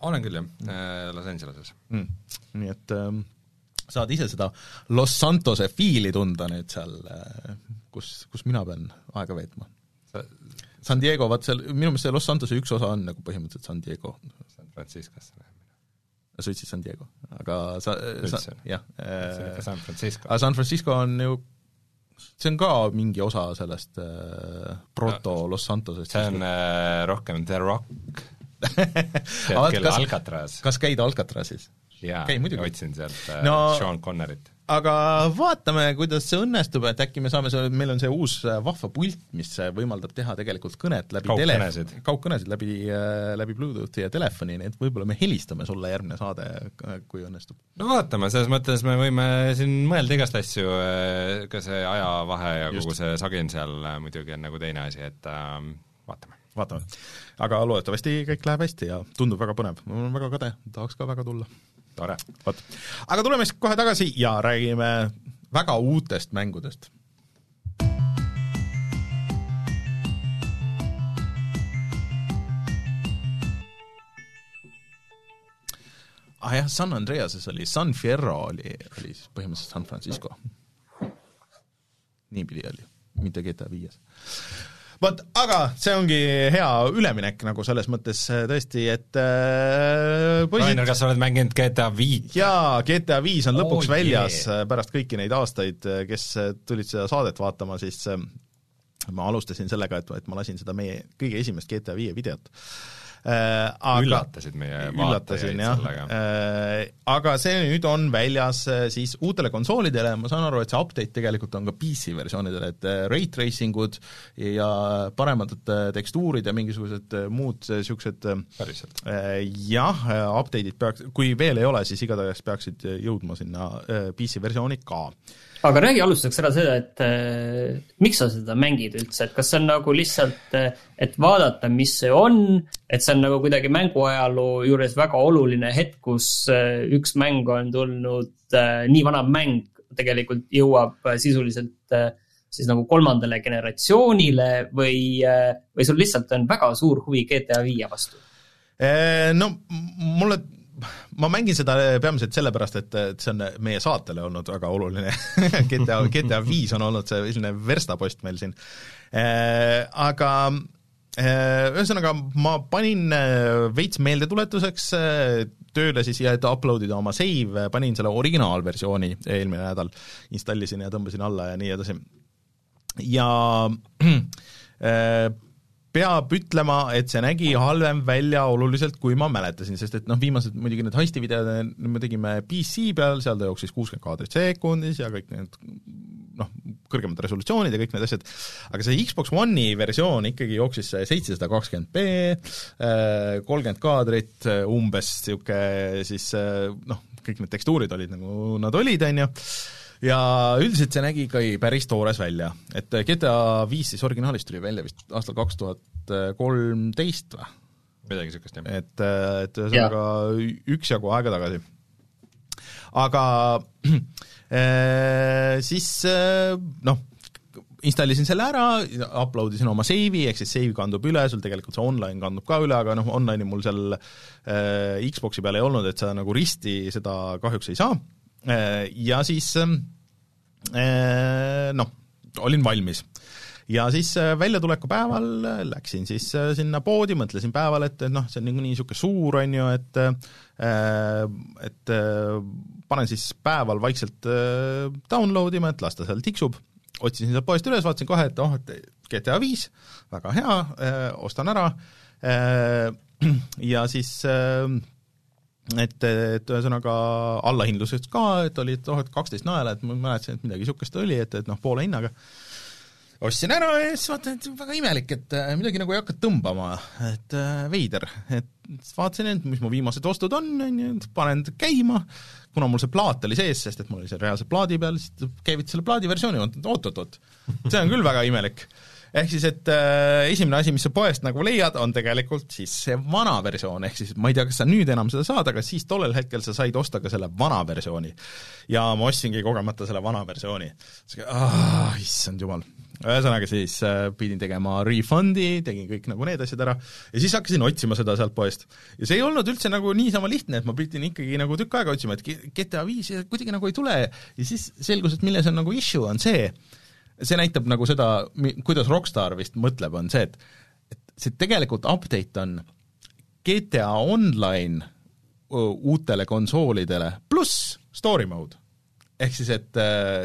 olen küll, jah, äh, Los Angeleses mm.. nii et ähm, saad ise seda Los Santose fiili tunda nüüd seal, äh, kus, kus mina pean aega veetma sa.... San Diego, vaat seal, minu meelest see Los Santose üks osa on nagu põhimõtteliselt San Diego. San Franciscosse sa ütlesid San Diego, aga sa, sa jah. San Francisco. aga San Francisco on ju see on ka mingi osa sellest äh, proto Los Santosest. see on äh, rohkem The Rock tead küll, Alcatraz. kas käid Alcatrazis? jaa, otsin sealt äh, no, Sean Connerit. Aga vaatame, kuidas see õnnestub, et äkki me saame see, meil on see uus äh, vahva pult, mis äh, võimaldab teha tegelikult kõnet läbi kaugkõnesid, kaugkõnesid läbi, läbi Bluetoothi ja telefoni, nii et võib-olla me helistame sulle järgmine saade, kui õnnestub. no vaatame, selles mõttes me võime siin mõelda igast asju, ka see ajavahe ja Just. kogu see sagin seal muidugi on nagu teine asi, et äh, vaatame vaatame. aga loodetavasti kõik läheb hästi ja tundub väga põnev, mul on väga kade, tahaks ka väga tulla tore. vot, aga tuleme siis kohe tagasi ja räägime väga uutest mängudest. ah jah, San Andreases oli, San Fierro oli, oli siis põhimõtteliselt San Francisco. niipidi oli, mitte GTA viies vot, aga see ongi hea üleminek nagu selles mõttes äh, tõesti, et äh, poisid Rainer, kas sa oled mänginud GTA viit? jaa, GTA viis on lõpuks oh, väljas yeah. pärast kõiki neid aastaid, äh, kes äh, tulid seda saadet vaatama, siis äh, ma alustasin sellega, et, et ma lasin seda meie kõige esimest GTA viie videot Äh, aga üllatasid meie vaatajaid sellega äh,. Aga see nüüd on väljas äh, siis uutele konsoolidele, ma saan aru, et see update tegelikult on ka PC versioonidele, et äh, rate tracing ud ja paremad tekstuurid ja mingisugused muud niisugused päriselt? Jah, update'id peaks, kui veel ei ole, siis igatahes peaksid jõudma sinna PC versiooni ka aga räägi alustuseks ära seda, et äh, miks sa seda mängid üldse, et kas see on nagu lihtsalt, et vaadata, mis see on, et see on nagu kuidagi mänguajaloo juures väga oluline hetk, kus äh, üks mäng on tulnud äh,, nii vana mäng tegelikult jõuab äh, sisuliselt äh, siis nagu kolmandale generatsioonile või äh,, või sul lihtsalt on väga suur huvi GTA viie vastu? Äh, no mulle ma mängin seda peamiselt sellepärast, et, et see on meie saatele olnud väga oluline GTA, GTA viis on olnud see selline verstapost meil siin. Äh, aga äh, ühesõnaga, ma panin äh, veits meeldetuletuseks tööle siis ja et upload ida oma save, panin selle originaalversiooni eelmine nädal, installisin ja tõmbasin alla ja nii edasi. ja peab ütlema, et see nägi halvem välja oluliselt, kui ma mäletasin, sest et noh, viimased muidugi need heisti videod me tegime PC peal, seal ta jooksis kuuskümmend kaadrit sekundis ja kõik need noh, kõrgemad resolutsioonid ja kõik need asjad, aga see Xbox One'i versioon ikkagi jooksis seitsesada kakskümmend B, kolmkümmend kaadrit, umbes niisugune siis noh, kõik need tekstuurid olid nagu nad olid, on ju, ja üldiselt see nägi ikka päris toores välja, et GTA viis siis originaalist tuli välja vist aastal kaks tuhat kolmteist või? midagi niisugust, jah. et, et ühesõnaga üksjagu aega tagasi. aga äh, siis äh, noh, installisin selle ära, upload isin oma seivi, ehk siis save kandub üle, sul tegelikult see online kandub ka üle, aga noh, online'i mul seal äh, Xbox'i peal ei olnud, et sa nagu risti seda kahjuks ei saa ja siis äh, noh, olin valmis. Ja siis äh, väljatuleku päeval äh, läksin siis äh, sinna poodi, mõtlesin päeval, et, et noh, see on niikuinii niisugune suur, on ju, et et panen siis päeval vaikselt download ima, et las ta seal tiksub, otsisin sealt poest üles, vaatasin kohe, et oh, et GTA viis, väga hea, ostan ära, ja siis et, et ühesõnaga allahindluseks ka, et oli, et oh, et kaksteist naela, et ma mäletasin, et midagi niisugust oli, et, et noh, poole hinnaga. Ostsin ära ja siis vaatan, et väga imelik, et äh, midagi nagu ei hakka tõmbama, et äh, veider, et vaatasin, et mis mu viimased ostud on, on ju, panen käima, kuna mul see plaat oli sees, sest et mul oli see reaalse plaadi peal, siis käivitas selle plaadi versiooni, oot-oot-oot, see on küll väga imelik ehk siis, et äh, esimene asi, mis sa poest nagu leiad, on tegelikult siis see vana versioon, ehk siis ma ei tea, kas sa nüüd enam seda saad, aga siis tollel hetkel sa said osta ka selle vana versiooni. ja ma ostsingi kogemata selle vana versiooni. Ah, issand jumal. ühesõnaga siis äh, pidin tegema refund'i, tegin kõik nagu need asjad ära ja siis hakkasin otsima seda sealt poest. ja see ei olnud üldse nagu niisama lihtne, et ma pidin ikkagi nagu tükk aega otsima, et GTA viis kuidagi nagu ei tule ja siis selgus, et milles on nagu issue, on see, see näitab nagu seda, kuidas Rockstar vist mõtleb, on see, et et see tegelikult update on GTA Online uutele konsoolidele pluss story mode. ehk siis, et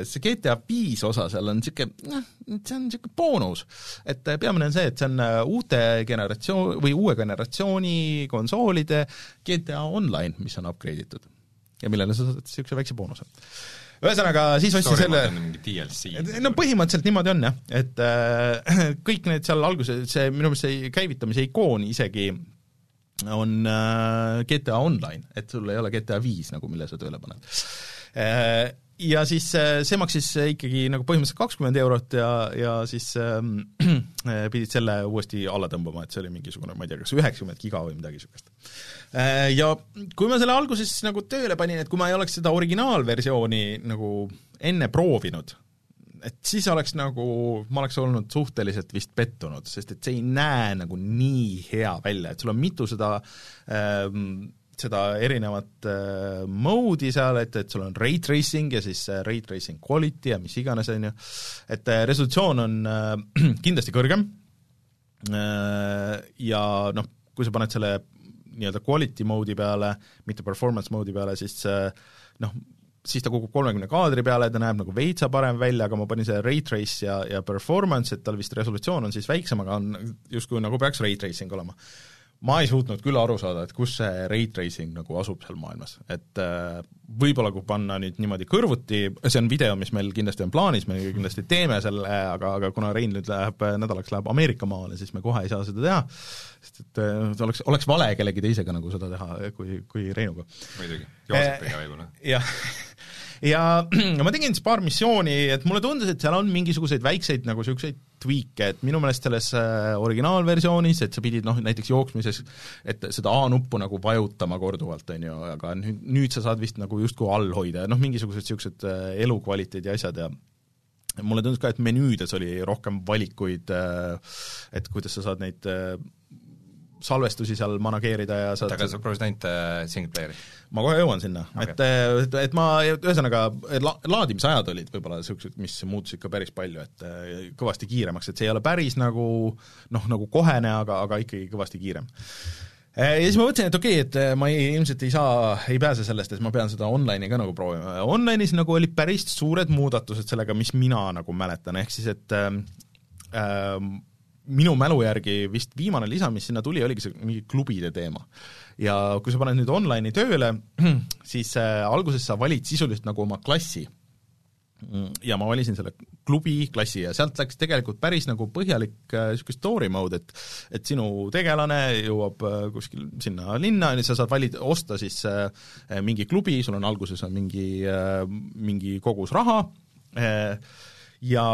see GTA viis osa seal on niisugune, noh, see on niisugune boonus. et peamine on see, et see on uute generatsioon, või uue generatsiooni konsoolide GTA Online, mis on upgrade itud. ja millele sa saad niisuguse väikse boonuse ühesõnaga, siis ostsin selle no põhimõtteliselt niimoodi on jah, et äh, kõik need seal alguses, see minu meelest see käivitamise ikoon isegi on äh, GTA Online, et sul ei ole GTA viis nagu, mille sa tööle paned. Äh, ja siis äh, see maksis ikkagi nagu põhimõtteliselt kakskümmend eurot ja, ja siis ähm, äh, pidid selle uuesti alla tõmbama, et see oli mingisugune, ma ei tea, kas üheksakümmend giga või midagi niisugust äh,. Ja kui ma selle alguses nagu tööle panin, et kui ma ei oleks seda originaalversiooni nagu enne proovinud, et siis oleks nagu, ma oleks olnud suhteliselt vist pettunud, sest et see ei näe nagu nii hea välja, et sul on mitu seda ähm, seda erinevat äh, mode'i seal, et, et sul on ray tracing ja siis äh, ray tracing quality ja mis iganes, on ju, et äh, resolutsioon on äh, kindlasti kõrgem. Äh, ja noh, kui sa paned selle nii-öelda quality mode'i peale, mitte performance mode'i peale, siis äh, noh, siis ta kukub kolmekümne kaadri peale, ta näeb nagu veitsa parem välja, aga ma panin selle ray trace ja, ja performance, et tal vist resolutsioon on siis väiksem, aga on justkui nagu peaks ray tracing olema ma ei suutnud küll aru saada, et kus see ray tracing nagu asub seal maailmas, et äh, võib-olla kui panna nüüd niimoodi kõrvuti, see on video, mis meil kindlasti on plaanis, me kindlasti teeme selle, aga, aga kuna Rein nüüd läheb nädalaks, läheb Ameerika maale, siis me kohe ei saa seda teha, sest et äh, oleks, oleks vale kellegi teisega nagu seda teha, kui, kui Reinuga. muidugi, Joosepiga võib-olla. jah ja ma tegin siis paar missiooni, et mulle tundus, et seal on mingisuguseid väikseid nagu niisuguseid tweak'e, et minu meelest selles äh, originaalversioonis, et sa pidid noh, näiteks jooksmises, et seda A-nuppu nagu vajutama korduvalt, on ju, aga nüüd, nüüd sa saad vist nagu justkui all hoida ja noh, mingisugused niisugused äh, elukvaliteedi asjad ja mulle tundus ka, et menüüdes oli rohkem valikuid, äh, et kuidas sa saad neid salvestusi seal manageerida ja saad aga sa proovisid ainult äh, single player'i? ma kohe jõuan sinna okay., et, et, et ma, ühesõnaga, la-, laadimisajad olid võib-olla niisugused, mis muutusid ka päris palju, et äh, kõvasti kiiremaks, et see ei ole päris nagu noh, nagu kohene, aga, aga ikkagi kõvasti kiirem äh, ja siis ma mõtlesin, et okei okay,, et ma ei, ilmselt ei saa, ei pääse sellest, et ma pean seda online'i ka nagu proovima. Online'is nagu olid päris suured muudatused sellega, mis mina nagu mäletan, ehk siis et ähm, minu mälu järgi vist viimane lisa, mis sinna tuli, oligi see mingi klubide teema. ja kui sa paned nüüd online'i tööle, siis äh, alguses sa valid sisuliselt nagu oma klassi ja ma valisin selle klubi klassi ja sealt läks tegelikult päris nagu põhjalik niisugune äh, story mode, et et sinu tegelane jõuab äh, kuskil sinna linna ja sa saad valida, osta siis mingi klubi, sul on alguses on mingi mingi kogus raha ja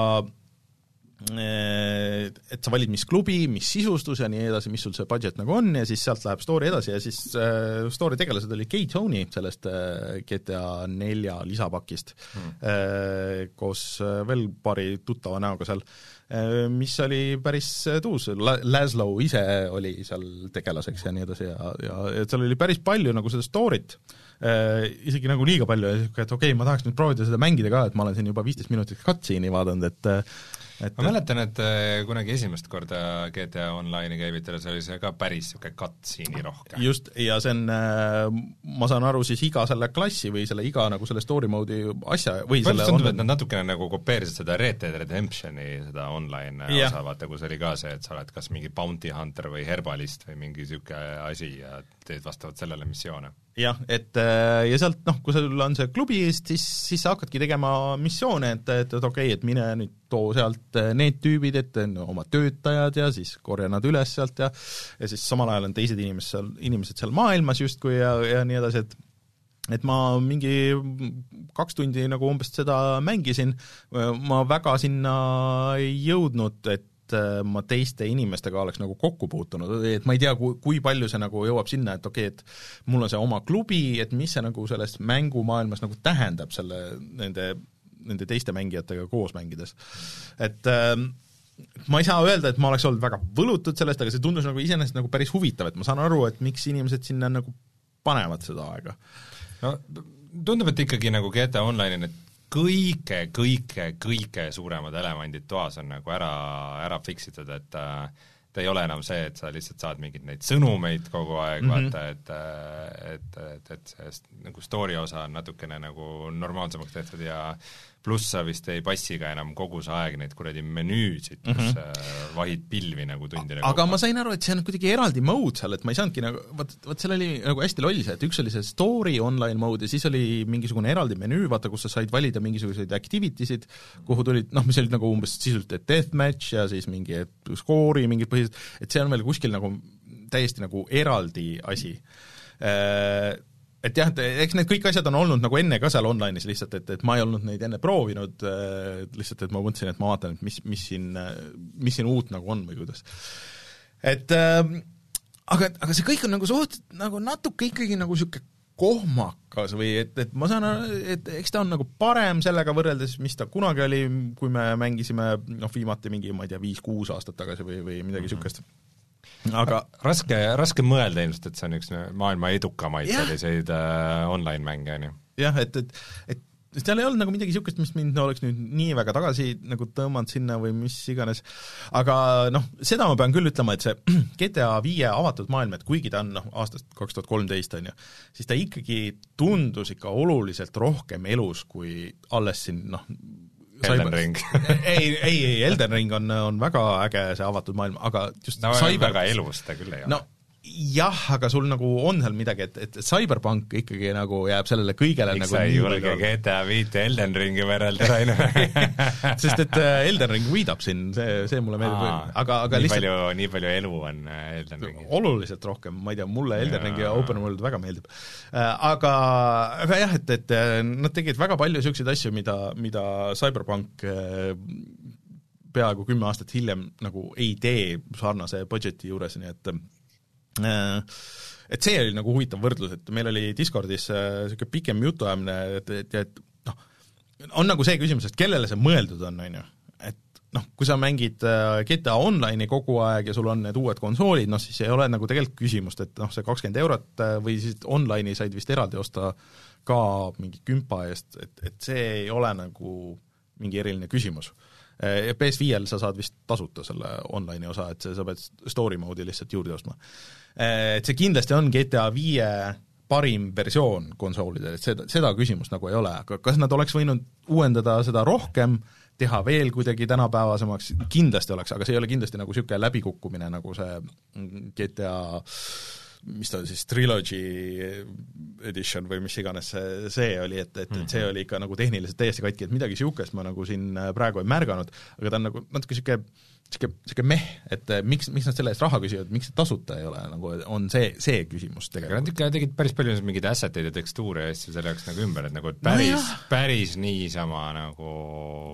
et sa valid, mis klubi, mis sisustus ja nii edasi, mis sul see budget nagu on ja siis sealt läheb story edasi ja siis äh, story tegelased oli Kay Tony sellest äh, GTA nelja lisapakist hmm. äh, koos äh, veel paari tuttava näoga seal. Äh,, mis oli päris tuus, Laslow ise oli seal tegelaseks ja nii edasi ja, ja, ja seal oli päris palju nagu seda story't. Äh,, isegi nagu liiga palju ja niisugune, et okei okay,, ma tahaks nüüd proovida seda mängida ka, et ma olen siin juba viisteist minutit cutscene'i vaadanud, et et ma mäletan, et äh, kunagi esimest korda GTA Online'i käivitades oli see ka päris niisugune cutscene'i rohke. just, ja see on, äh, ma saan aru, siis iga selle klassi või selle iga nagu selle story mode'i asja või selle tundub, et nad natukene nagu kopeerisid seda Red Dead Redemptioni seda online yeah. osa, vaata, kus oli ka see, et sa oled kas mingi bounty hunter või herbalist või mingi niisugune asi ja teed vastavalt sellele missioone? Jah, et äh, ja sealt noh, kui sul on see klubi eest, siis, siis sa hakkadki tegema missioone, et, et, et okei okay,, et mine nüüd too sealt äh, need tüübid ette, oma töötajad ja siis korja nad üles sealt ja ja siis samal ajal on teised inimesed seal, inimesed seal maailmas justkui ja, ja nii edasi, et et ma mingi kaks tundi nagu umbes seda mängisin, ma väga sinna ei jõudnud, et et äh, ma teiste inimestega oleks nagu kokku puutunud, et ma ei tea, kui, palju see nagu jõuab sinna, et okei okay,, et mul on see oma klubi, et mis see nagu selles mängumaailmas nagu tähendab selle, nende, nende teiste mängijatega koos mängides. et äh, ma ei saa öelda, et ma oleks olnud väga võlutud sellest, aga see tundus nagu iseenesest nagu päris huvitav, et ma saan aru, et miks inimesed sinna nagu panevad seda aega. no tundub, et ikkagi nagu GTA Online'i need kõige, kõige, kõige suuremad elemendid toas on nagu ära, ära fix itud, et äh, ta ei ole enam see, et sa lihtsalt saad mingeid neid sõnumeid kogu aeg mm, -hmm. vaata, et äh, et, et, et see nagu story osa on natukene nagu normaalsemaks tehtud ja pluss sa vist ei passi ka enam kogu see aeg neid kuradi menüüsid, kus mm -hmm. vahid pilvi nagu tundide aga ma sain aru, et see on kuidagi eraldi mode seal, et ma ei saanudki nagu, vot, vot seal oli nagu hästi loll see, et üks oli see story online mode ja siis oli mingisugune eraldi menüü, vaata, kus sa said valida mingisuguseid activity sid, kuhu tulid noh, mis olid nagu umbes sisuliselt, et deathmatch ja siis mingi skoori mingid põhilised, et see on veel kuskil nagu täiesti nagu eraldi asi äh, et jah, et eks need kõik asjad on olnud nagu enne ka seal online'is lihtsalt, et, et ma ei olnud neid enne proovinud lihtsalt et ma mõtlesin, et ma vaatan, et mis, mis siin, mis siin uut nagu on või kuidas. et äh, aga, aga see kõik on nagu suhteliselt nagu natuke ikkagi nagu niisugune kohmakas või et, et ma saan aru, et eks ta on nagu parem sellega võrreldes, mis ta kunagi oli, kui me mängisime noh, viimati mingi, ma ei tea, viis-kuus aastat tagasi või, või midagi niisugust mm -hmm aga raske, raske mõelda ilmselt, et see on üks maailma edukamaid selliseid äh, online-mänge, on ju. jah, et, et, et seal ei olnud nagu midagi niisugust, mis mind oleks nüüd nii väga tagasi nagu tõmmanud sinna või mis iganes, aga noh, seda ma pean küll ütlema, et see GTA viie avatud maailm, et kuigi ta on noh, aastast kaks tuhat kolmteist, on ju, siis ta ikkagi tundus ikka oluliselt rohkem elus kui alles siin noh, Elden Ring. Ei, ei, ei, Elden Ring on, on väga äge see avatud maailm, aga just no Cyber... väga elus ta küll ei ole. No, jah, aga sul nagu on seal midagi, et, et Cyberpunk ikkagi nagu jääb sellele kõigele Miks nagu sa ei julge GTA viite Elden Ringi võrrelda, Rainer sest et äh, Elden Ring võidab siin, see, see mulle meeldib, aga, aga nii lihtsalt palju, nii palju elu on äh, Elden Ringis. oluliselt rohkem, ma ei tea, mulle Elden Ring ja Open World väga meeldib. Äh, aga, aga jah, et, et nad tegid väga palju niisuguseid asju, mida, mida Cyberpunk peaaegu kümme aastat hiljem nagu ei tee sarnase budget'i juures, nii et et see oli nagu huvitav võrdlus, et meil oli Discordis niisugune äh, pikem jutuajamine, et, et, et noh, on nagu see küsimus, et kellele see mõeldud on, on ju. noh, kui sa mängid äh, GTA Online'i kogu aeg ja sul on need uued konsoolid, noh siis ei ole nagu tegelikult küsimust, et noh, see kakskümmend eurot või siis online'i said vist eraldi osta ka mingi kümpa eest, et, et see ei ole nagu mingi eriline küsimus PS5-l sa saad vist tasuta selle online'i osa, et sa pead story mode'i lihtsalt juurde ostma. Eh, et see kindlasti on GTA viie parim versioon konsoolidel, et seda, seda küsimust nagu ei ole, aga kas nad oleks võinud uuendada seda rohkem, teha veel kuidagi tänapäevasemaks, kindlasti oleks, aga see ei ole kindlasti nagu niisugune läbikukkumine, nagu see GTA mis ta siis, Trilogy edition või mis iganes see, see oli, et, et, et see oli ikka nagu tehniliselt täiesti katki, et midagi niisugust ma nagu siin praegu ei märganud, aga ta on nagu natuke niisugune niisugune, niisugune meh, et eh, miks, miks nad selle eest raha küsivad, miks see tasuta ei ole, nagu on see, see küsimus aga nad tegelikult. ikka tegid päris palju mingeid asset eid ja tekstuure ja asju selle jaoks nagu ümber, et nagu et päris no, päris niisama nagu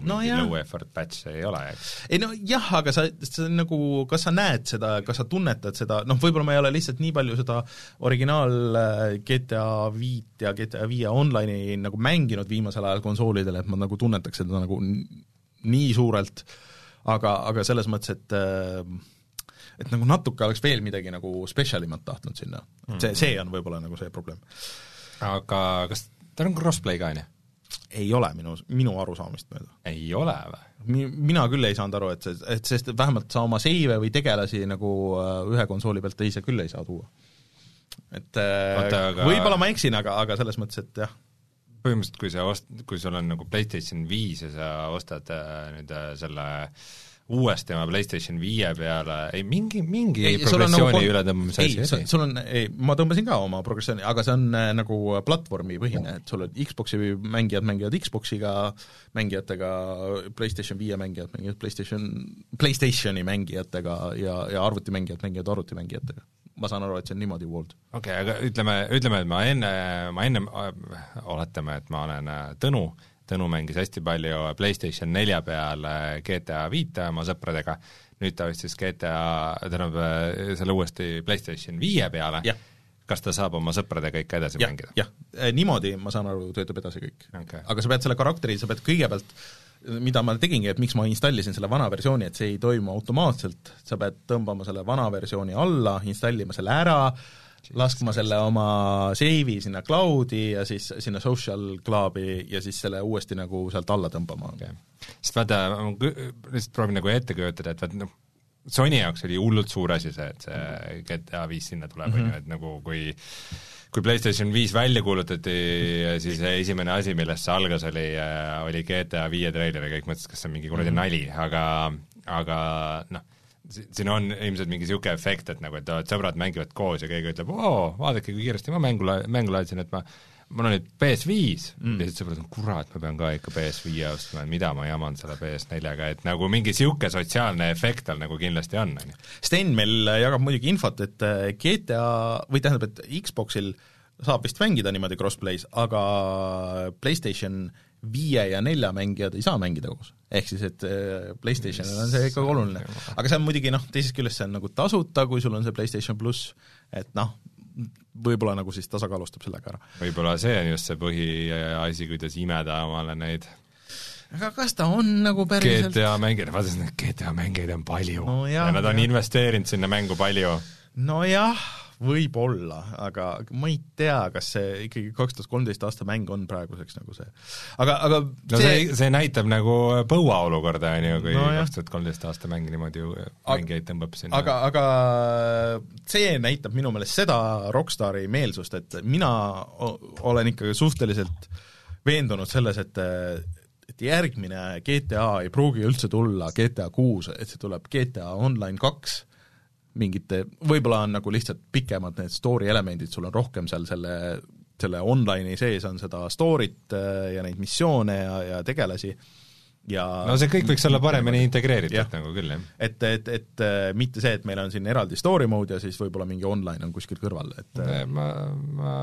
No mingi jah. low effort patch ei ole, eks. ei no jah, aga sa, sa nagu, kas sa näed seda, kas sa tunnetad seda, noh võib-olla ma ei ole lihtsalt nii palju seda originaal äh, GTA viit ja GTA viie online'i nagu mänginud viimasel ajal konsoolidel, et ma nagu tunnetaks seda nagu nii suurelt, aga, aga selles mõttes, et äh, et nagu natuke oleks veel midagi nagu spetsial imat tahtnud sinna. see, see on võib-olla nagu see probleem. aga kas tal on crossplay ka, on ju? ei ole minu, minu arusaamist mööda. ei ole või? Mi-, mina küll ei saanud aru, et see, et sest vähemalt sa oma seive või tegelasi nagu äh, ühe konsooli pealt teise küll ei saa tuua. et äh, Oota, aga- võib-olla ma eksin, aga, aga selles mõttes, et jah, põhimõtteliselt kui sa ost-, kui sul on nagu PlayStation viis ja sa ostad äh, nüüd äh, selle uuesti oma PlayStation viie peale, ei mingi, mingi ei, on progressiooni nagu ületõmbamise ei, asi oli? sul on, ei, ma tõmbasin ka oma progressiooni, aga see on äh, nagu platvormipõhine, et sul on Xboxi mängijad mängivad Xboxiga mängijatega, PlayStation viie mängijad mängivad PlayStation, PlayStationi mängijatega ja, ja arvutimängijad mängivad arvutimängijatega. Ma saan aru, et see on niimoodi World. okei okay,, aga ütleme, ütleme, et ma enne, ma ennem, oletame, et ma olen äh, Tõnu, Tõnu mängis hästi palju PlayStation nelja peal äh, GTA viite oma sõpradega, nüüd ta ostis GTA, tähendab, äh, selle uuesti PlayStation viie peale, kas ta saab oma sõpradega ikka edasi jah, mängida? jah, niimoodi, ma saan aru, töötab edasi kõik Okei. aga sa pead selle karakteri, sa pead kõigepealt, mida ma tegingi, et miks ma installisin selle vana versiooni, et see ei toimu automaatselt, sa pead tõmbama selle vana versiooni alla, installima selle ära, laskma selle oma seivi sinna cloud'i ja siis sinna social club'i ja siis selle uuesti nagu sealt alla tõmbama. Okay. sest vaata, ma lihtsalt proovin nagu ette kujutada, et vaat noh, Sony jaoks oli hullult suur asi see, et see GTA viis sinna tuleb, on ju, et nagu kui kui PlayStation viis välja kuulutati, siis esimene asi, millest see algas, oli, oli GTA viie treiler ja kõik mõtlesid, kas see on mingi kuradi nali, aga, aga noh, si- siin on ilmselt mingi niisugune efekt, et nagu, et, et sõbrad mängivad koos ja keegi ütleb, oo, vaadake, kui kiiresti ma mängu la-, mängu laadsin, et ma mul nüüd PS5 mm. siis sõbrad kurat, ma pean ka ikka PS5 ostma, et mida ma jaman selle PS4-ga, et nagu mingi niisugune sotsiaalne efekt tal nagu kindlasti on, on ju. Sten meil jagab muidugi infot, et äh, GTA, või tähendab, et Xboxil saab vist mängida niimoodi crossplay's, aga PlayStation viie ja nelja mängijad ei saa mängida koos. ehk siis, et äh, PlayStationil on see ikka oluline. aga see on muidugi noh, teisest küljest see on nagu tasuta, kui sul on see PlayStation pluss, et noh, võib-olla nagu siis tasakaalustab sellega ära. võib-olla see on just see põhiasi, kuidas imeda omale neid aga kas ta on nagu päriselt GTA mängijaid, vaata neid GTA mängijaid on palju No jah, ja nad on jah. investeerinud sinna mängu palju. nojah, võib-olla, aga ma ei tea, kas see ikkagi kaks tuhat kolmteist aasta mäng on praeguseks nagu see. aga, aga no see, see, see näitab nagu põua olukorda, on ju, kui kaks tuhat kolmteist aasta mäng niimoodi mängijaid tõmbab sinna. aga, aga see näitab minu meelest seda rokkstaari meelsust, et mina olen ikkagi suhteliselt veendunud selles, et et järgmine GTA ei pruugi üldse tulla GTA kuus, et see tuleb GTA Online kaks, mingite, võib-olla on nagu lihtsalt pikemad need story elemendid, sul on rohkem seal selle, selle online'i sees on seda story't äh, ja neid missioone ja, ja tegelasi ja no see kõik võiks olla paremini integreeritud nagu küll, jah. et, et, et äh, mitte see, et meil on siin eraldi story mode ja siis võib-olla mingi online on kuskil kõrval, et äh, ma, ma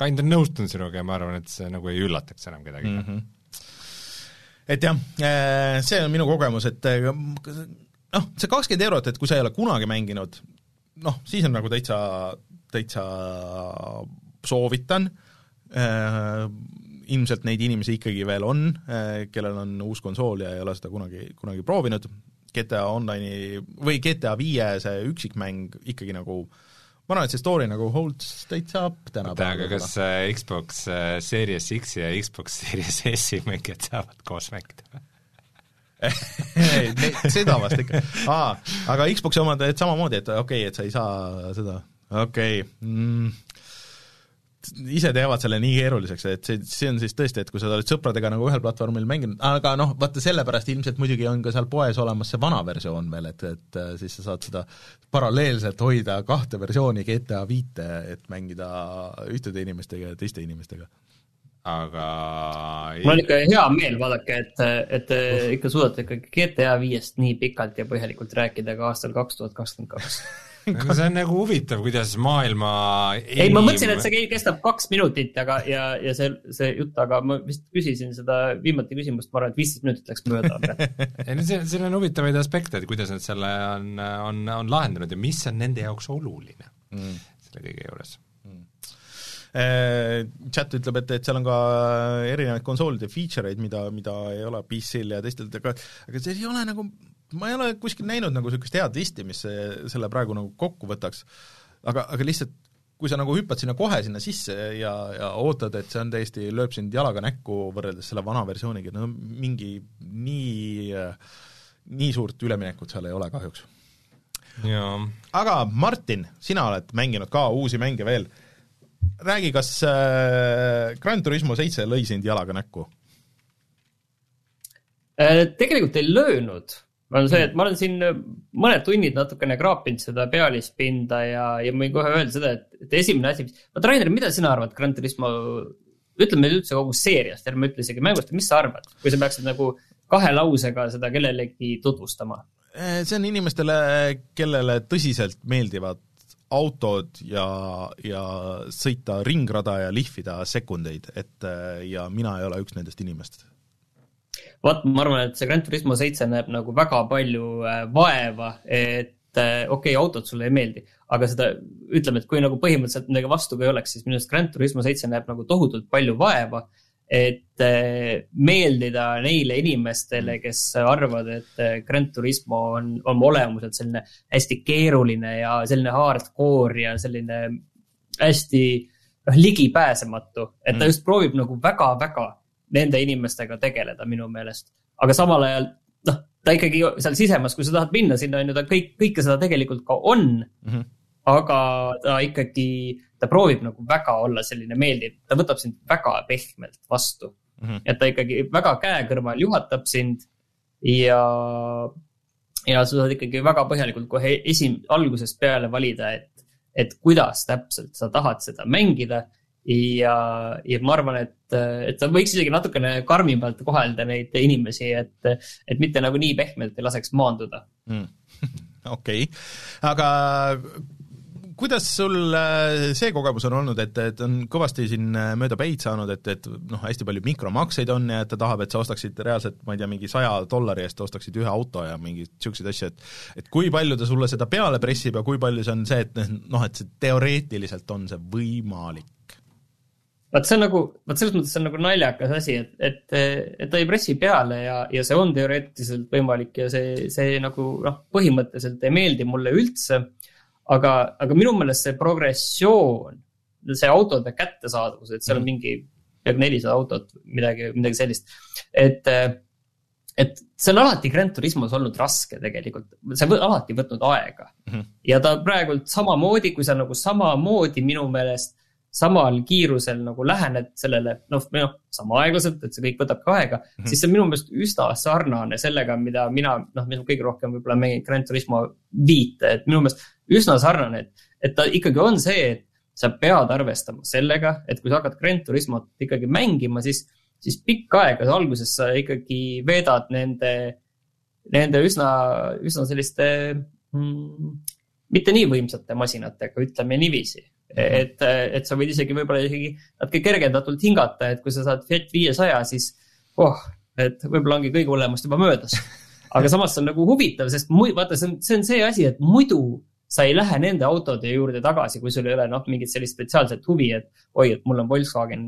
kinda nõustun sinuga ja ma arvan, et see nagu ei üllataks enam kedagi mm. -hmm. et jah, see on minu kogemus, et noh, see kakskümmend eurot, et kui sa ei ole kunagi mänginud, noh, siis on nagu täitsa, täitsa soovitan, ilmselt neid inimesi ikkagi veel on, kellel on uus konsool ja ei ole seda kunagi, kunagi proovinud, GTA Online'i või GTA viie see üksikmäng ikkagi nagu ma arvan, et see story nagu holds täitsa up oota, aga tänapäeval. kas äh, Xbox äh, Series X ja Xbox Series S-i mängijad saavad koos mängida või? Seda vast ikka. aa, aga Xbox'i omad, et samamoodi, et okei okay, et sa ei saa seda, okei okay, mm,. ise teevad selle nii keeruliseks, et see, see on siis tõesti, et kui sa oled sõpradega nagu ühel platvormil mänginud, aga noh, vaata sellepärast ilmselt muidugi on ka seal poes olemas see vana versioon veel, et, et äh, siis sa saad seda paralleelselt hoida kahte versiooni GTA viite, et mängida ühtede inimestega ja teiste inimestega aga mul on ikka hea meel, vaadake, et, et te ikka suudate ikkagi GTA viiest nii pikalt ja põhjalikult rääkida ka aastal kaks tuhat kakskümmend kaks. aga see on nagu huvitav, kuidas maailma ei, ma mõtlesin, et see kestab kaks minutit, aga, ja, ja see, see jutt, aga ma vist küsisin seda viimati küsimust, ma arvan, et viisteist minutit läks mööda ei no see, siin on huvitavaid aspekte, et kuidas nad selle on, on, on lahendanud ja mis on nende jaoks oluline mm. selle kõige juures chat ütleb, et, et seal on ka erinevaid konsoolide feature eid, mida, mida ei ole PC-l ja teistel, aga aga see ei ole nagu, ma ei ole kuskil näinud nagu niisugust head listi, mis selle praegu nagu kokku võtaks. aga, aga lihtsalt kui sa nagu hüppad sinna kohe sinna sisse ja, ja ootad, et see on täiesti, lööb sind jalaga näkku võrreldes selle vana versiooniga, no mingi nii, nii suurt üleminekut seal ei ole kahjuks. aga Martin, sina oled mänginud ka uusi mänge veel räägi, kas äh, Gran Turismo seitse lõi sind jalaga näkku äh,? tegelikult ei löönud. on see, et ma olen siin mõned tunnid natukene kraapinud seda pealispinda ja, ja ma võin kohe öelda seda, et, et esimene asi, vaata Rainer, mida sina arvad Gran Turismo, ütleme üldse kogu seeriast, ärme ütle isegi mängust, mis sa arvad, kui sa peaksid nagu kahe lausega seda kellelegi tutvustama? Äh, see on inimestele, kellele tõsiselt meeldivad autod ja, ja sõita ringrada ja lihvida sekundeid, et ja mina ei ole üks nendest inimestest. vot, ma arvan, et see Gran Turismo seitse näeb nagu väga palju äh, vaeva, et äh, okei okay,, autod sulle ei meeldi, aga seda, ütleme, et kui nagu põhimõtteliselt midagi vastu ka ei oleks, siis minu arust Gran Turismo seitse näeb nagu tohutult palju vaeva et eh, meeldida neile inimestele, kes arvavad, et eh, Gran Turismo on oma olemuselt selline hästi keeruline ja selline hardcore ja selline hästi noh, ligipääsematu, et ta mm. just proovib nagu väga-väga nende inimestega tegeleda minu meelest. aga samal ajal noh, ta ikkagi seal sisemas, kui sa tahad minna sinna, on ju, ta kõik, kõike seda tegelikult ka on mm. -hmm. Aga ta ikkagi ta proovib nagu väga olla selline meeldiv, ta võtab sind väga pehmelt vastu mm. -hmm. et ta ikkagi väga käe kõrval juhatab sind ja, ja sa saad ikkagi väga põhjalikult kohe esim-, algusest peale valida, et, et kuidas täpselt sa tahad seda mängida. ja, ja ma arvan, et, et sa võiks isegi natukene karmimalt kohelda neid inimesi, et, et mitte nagu nii pehmelt ei laseks maanduda mm. okei okay., aga kuidas sul äh, see kogemus on olnud, et, et on kõvasti siin äh, mööda peid saanud, et, et noh, hästi palju mikromakseid on ja et ta tahab, et sa ostaksid reaalselt, ma ei tea, mingi saja dollari eest ostaksid ühe auto ja mingeid niisuguseid asju, et et kui palju ta sulle seda peale pressib ja kui palju see on see, et noh, et see teoreetiliselt on see võimalik? vaat see on nagu, vot selles mõttes on nagu naljakas asi, et, et, et ta ei pressi peale ja, ja see on teoreetiliselt võimalik ja see, see nagu noh, põhimõtteliselt ei meeldi mulle üldse aga, aga minu meelest see progressioon, see autode kättesaadavus, et seal on mm. mingi peaaegu nelisada autot, midagi, midagi sellist. et, et see on alati Grand Turismos olnud raske tegelikult, see on alati võtnud aega mm. -hmm. ja ta praegult samamoodi, kui sa nagu samamoodi minu meelest samal kiirusel nagu lähened sellele, noh, noh, sama aeglaselt, et see kõik võtab ka aega mm, -hmm. siis see on minu meelest üsna sarnane sellega, mida mina, noh, mis ma kõige rohkem võib-olla mängin Grand Turismo viite, et minu meelest üsna sarnane, et, et ta ikkagi on see, et sa pead arvestama sellega, et kui sa hakkad Grand Turismot ikkagi mängima, siis, siis pikka aega alguses sa ikkagi veedad nende, nende üsna, üsna selliste mm, mitte nii võimsate masinatega, ütleme niiviisi. Et, et sa võid isegi võib-olla isegi natuke kergendatult hingata, et kui sa saad Fiat viiesaja, siis oh, et võib-olla ongi kõige hullemast juba möödas. aga samas see on nagu huvitav, sest mu-, vaata, see on, see on see asi, et muidu sa ei lähe nende autode juurde tagasi, kui sul ei ole noh, mingit sellist spetsiaalset huvi, et oi, et mul on Volkswagen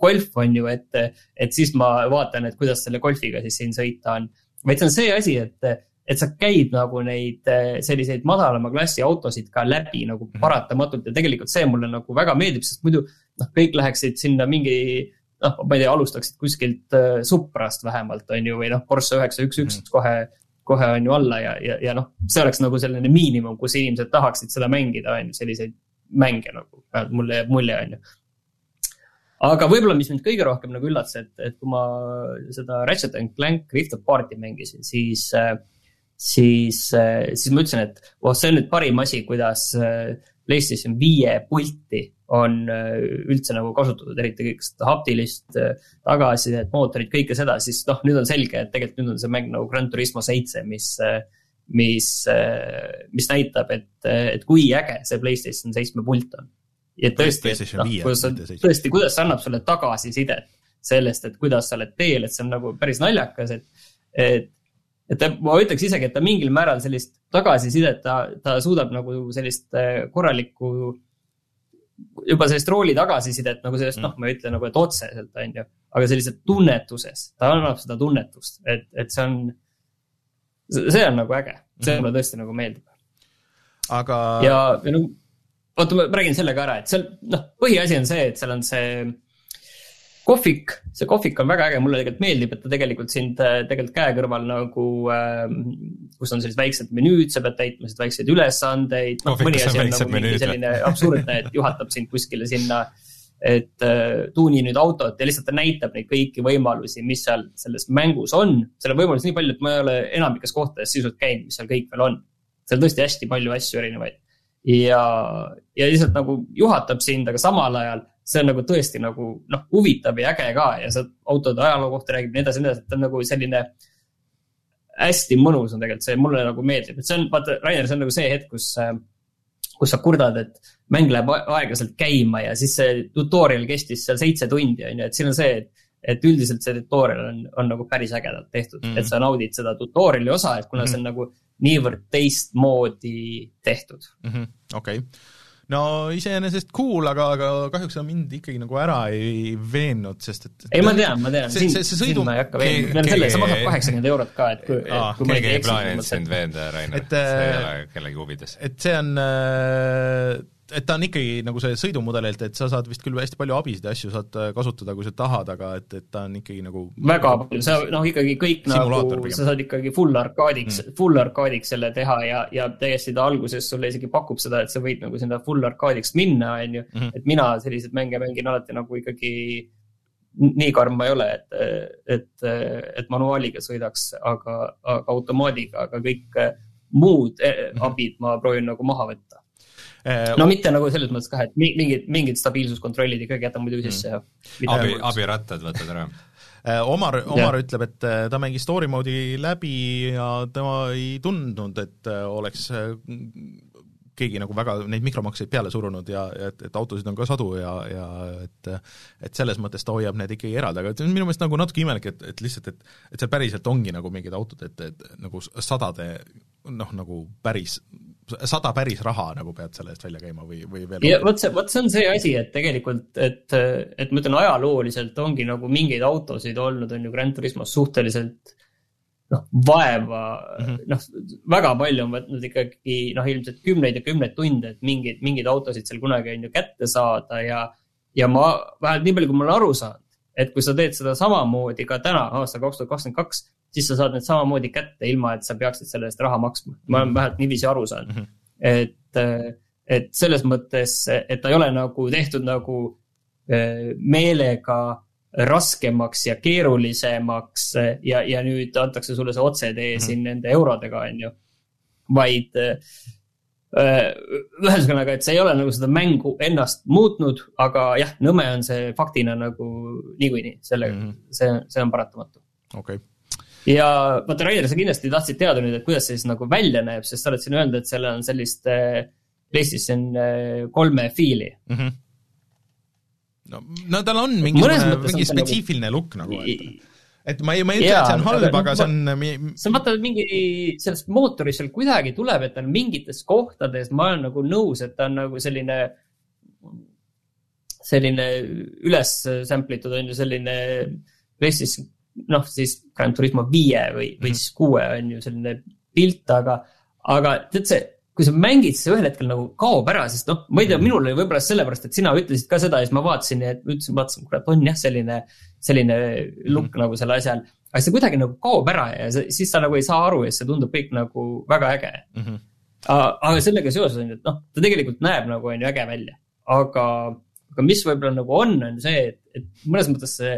Golf on ju, et, et siis ma vaatan, et kuidas selle Golfiga siis siin sõita on. vaid see on see asi, et et sa käid nagu neid eh, selliseid madalama klassi autosid ka läbi nagu mhm. paratamatult ja tegelikult see mulle nagu väga meeldib, sest muidu noh, kõik läheksid sinna mingi noh, ma ei tea, alustaksid kuskilt uh, Suprast vähemalt, on ju, või noh, Porsche üheksa üks üks mhm. kohe, kohe on ju alla ja, ja, ja noh, see oleks nagu selline miinimum, kus inimesed tahaksid seda mängida, on ju, selliseid mänge nagu, mulle jääb mulje, on ju. aga võib-olla, mis mind kõige rohkem nagu üllatas, et, et kui ma seda Ratchet and Clank Rift Apart'i mängisin, siis äh, siis, siis ma ütlesin, et oh, see on nüüd parim asi, kuidas PlayStation viie pulti on üldse nagu kasutatud, eriti kõik seda haptilist tagasisidet, mootorit, kõike seda, siis noh, nüüd on selge, et tegelikult nüüd on see mäng nagu Gran Turismo seitse, mis mis, mis näitab, et, et kui äge see Playstation seitsme pult on. ja tõesti, et noh, kuidas tõesti, kuidas see annab sulle tagasisidet sellest, et kuidas sa oled teel, et see on nagu päris naljakas, et, et et ta, ma ütleks isegi, et ta mingil määral sellist tagasisidet, ta, ta suudab nagu sellist äh, korralikku, juba sellist rooli tagasisidet nagu sellest mm., noh, ma ei ütle nagu, et otseselt, on ju, aga sellises tunnetuses, ta annab seda tunnetust, et, et see on, see on nagu äge, see mm. mulle tõesti nagu meeldib. aga. ja, ja no oota, ma räägin selle ka ära, et seal, noh, põhiasi on see, et seal on see kohvik, see kohvik on väga äge, mulle tegelikult meeldib, et ta tegelikult sind äh, tegelikult käe kõrval nagu äh,, kus on sellised väiksed menüüd, sa pead täitma selliseid väikseid ülesandeid no,. nagu mingi selline absurdne, et juhatab sind kuskile sinna, et äh, tuuni nüüd autot ja lihtsalt ta näitab neid kõiki võimalusi, mis seal selles mängus on. seal on võimalusi nii palju, et ma ei ole enamikes kohtades sisuliselt käinud, mis seal kõik veel on. seal tõesti hästi palju asju erinevaid ja, ja lihtsalt nagu juhatab sind, aga samal ajal see on nagu tõesti nagu noh, huvitav ja äge ka ja see autode ajaloo kohta räägib ja nii edasi nii edasi, et ta on nagu selline hästi mõnus on tegelikult see, mulle nagu meeldib, et see on, vaata, Rainer, see on nagu see hetk, kus, kus sa kurdad, et mäng läheb aeglaselt käima ja siis see tutorial kestis seal seitse tundi, on ju, et siin on see, et et üldiselt see tutorial on, on nagu päris ägedalt tehtud. Mm, -hmm. et sa naudid seda tutorial'i osa, et kuna mm -hmm. see on nagu niivõrd teistmoodi tehtud. Mm -hmm.. okei no iseenesest cool, aga, aga kahjuks sa mind ikkagi nagu ära ei veennud, sest et, et ei, ma tean, ma tean, siin, siin ma ei hakka veenma, peale selle, sa maksad kaheksakümmend eurot ka, et kui, et kui ma ei eksi. keegi ei plaaninud sind veenda, Rainer, see ei äh, ole kellegi huvides. et see on äh, et ta on ikkagi nagu see sõidumudelilt, et sa saad vist küll hästi palju abisid ja asju saad äh, kasutada, kui sa tahad, aga et, et ta on ikkagi nagu väga palju, sa noh, ikkagi kõik nagu, sa saad ikkagi full arkaadiks mm., full arkaadiks selle teha ja, ja täiesti ta alguses sulle isegi pakub seda, et sa võid nagu sinna full arkaadiks minna, on ju. Mhm. et mina selliseid mänge mängin alati nagu ikkagi nii karm ma ei ole, et, et, et manuaaliga sõidaks, aga, aga automaadiga, aga kõik muud mhm. abid ma proovin nagu maha võtta Äh, no mitte nagu selles mõttes ka, et mingid, mingid stabiilsuskontrollid ikkagi jätan muidugi sisse ja abi, abirattad võtad ära äh, Omar, Omar ja. ütleb, et äh, ta mängis story mode'i läbi ja tema ei tundnud, et oleks keegi nagu väga neid mikromakseid peale surunud ja, ja et, et autosid on ka sadu ja, ja et et selles mõttes ta hoiab need ikkagi eraldi, aga minu meelest nagu natuke imelik, et, et lihtsalt, et et seal päriselt ongi nagu mingid autod, et, et nagu sadade noh, nagu päris sada päris raha nagu pead selle eest välja käima või, või veel? ja vot see, vot see on see asi, et tegelikult, et, et ma ütlen, ajalooliselt ongi nagu mingeid autosid olnud, on ju, Grand Turismos suhteliselt noh, vaeva mm -hmm. noh, väga palju on võtnud ikkagi noh, ilmselt kümneid ja kümneid tunde, et mingeid, mingeid autosid seal kunagi on ju kätte saada ja, ja ma vähemalt nii palju, kui ma olen aru saanud, et kui sa teed seda samamoodi ka täna, aastal kaks tuhat kakskümmend kaks, siis sa saad need samamoodi kätte, ilma et sa peaksid selle eest raha maksma. ma olen vähemalt niiviisi aru saanud mm, -hmm. et, et selles mõttes, et ta ei ole nagu tehtud nagu eh, meelega raskemaks ja keerulisemaks ja, ja nüüd antakse sulle see otsetee mm -hmm. siin nende eurodega, on ju. vaid äh, ühesõnaga, et see ei ole nagu seda mängu ennast muutnud, aga jah, nõme on see faktina nagu niikuinii, selle mm, -hmm. see, see on paratamatu. okei okay ja vaata, Rainer, sa kindlasti tahtsid teada nüüd, et kuidas see siis nagu välja näeb, sest sa oled siin öelnud, et seal on sellist äh, PlayStation äh, kolme fiili mm. -hmm. no, no tal on mingisugune, mingi nagu spetsiifiline nagu... look nagu, et et ma ei, ma ei ütle, et see on halb, aga see on see on vaata mingi, sellest mootorist seal kuidagi tuleb, et ta on mingites kohtades, ma olen nagu nõus, et ta on nagu selline, selline üles sample itud on ju selline PlayStation noh, siis Gran Turismo viie või, või siis kuue on ju selline pilt, aga, aga tead see, kui sa mängid, siis ühel hetkel nagu kaob ära, sest noh, ma ei tea, minul oli võib-olla sellepärast, et sina ütlesid ka seda ja siis ma vaatasin ja ütlesin, vaatasin, kurat, on jah, selline, selline look mm -hmm. nagu selle asjal. aga see kuidagi nagu kaob ära ja see, siis sa nagu ei saa aru ja see tundub kõik nagu väga äge mm. -hmm. aga sellega seoses on ju, et noh, ta tegelikult näeb nagu on ju äge välja, aga aga mis võib-olla nagu on, on see, et, et mõnes mõttes see,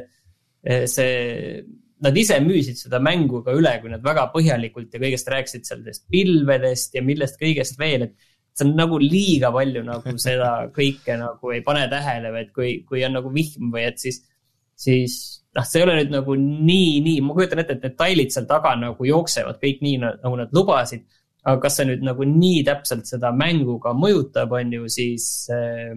see, nad ise müüsid seda mängu ka üle, kui nad väga põhjalikult ja kõigest rääkisid sellest pilvedest ja millest kõigest veel, et see on nagu liiga palju nagu seda kõike nagu ei pane tähele või et kui, kui on nagu vihm või et siis, siis noh, see ei ole nüüd nagu nii, nii, ma kujutan ette, et detailid seal taga nagu jooksevad kõik nii, nagu nad lubasid. aga kas see nüüd nagu nii täpselt seda mängu ka mõjutab, on ju, siis äh,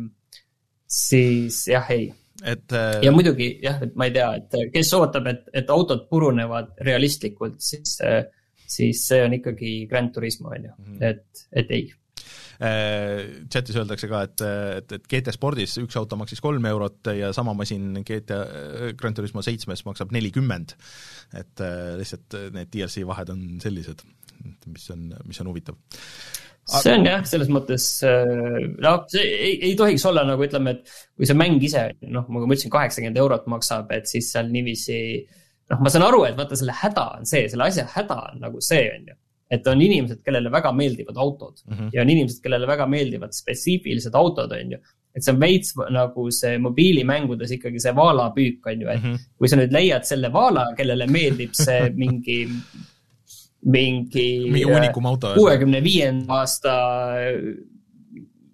siis jah, ei. Et äh.... ja muidugi jah, et ma ei tea, et kes ootab, et, et autod purunevad realistlikult, siis, äh, siis see on ikkagi Grand Turismo, on ju, mhm. et, et ei äh, chatis öeldakse ka, et, et, et GT Spordis üks auto maksis kolm eurot ja sama masin GT Grand Turismo seitsmes maksab nelikümmend. et lihtsalt need DLC vahed on sellised, mis on, mis on huvitav see on jah, selles mõttes noh, see ei, ei tohiks olla nagu ütleme, et kui see mäng ise noh, nagu ma ütlesin, kaheksakümmend eurot maksab, et siis seal niiviisi. noh, ma saan aru, et vaata selle häda on see, selle asja häda on nagu see, on ju. et on inimesed, kellele väga meeldivad autod mm -hmm. ja on inimesed, kellele väga meeldivad spetsiifilised autod, on ju et see on veits nagu see mobiilimängudes ikkagi see vaalapüük on ju, et mm -hmm. kui sa nüüd leiad selle vaala, kellele meeldib see mingi mingi. mingi uunikum auto. kuuekümne viienda aasta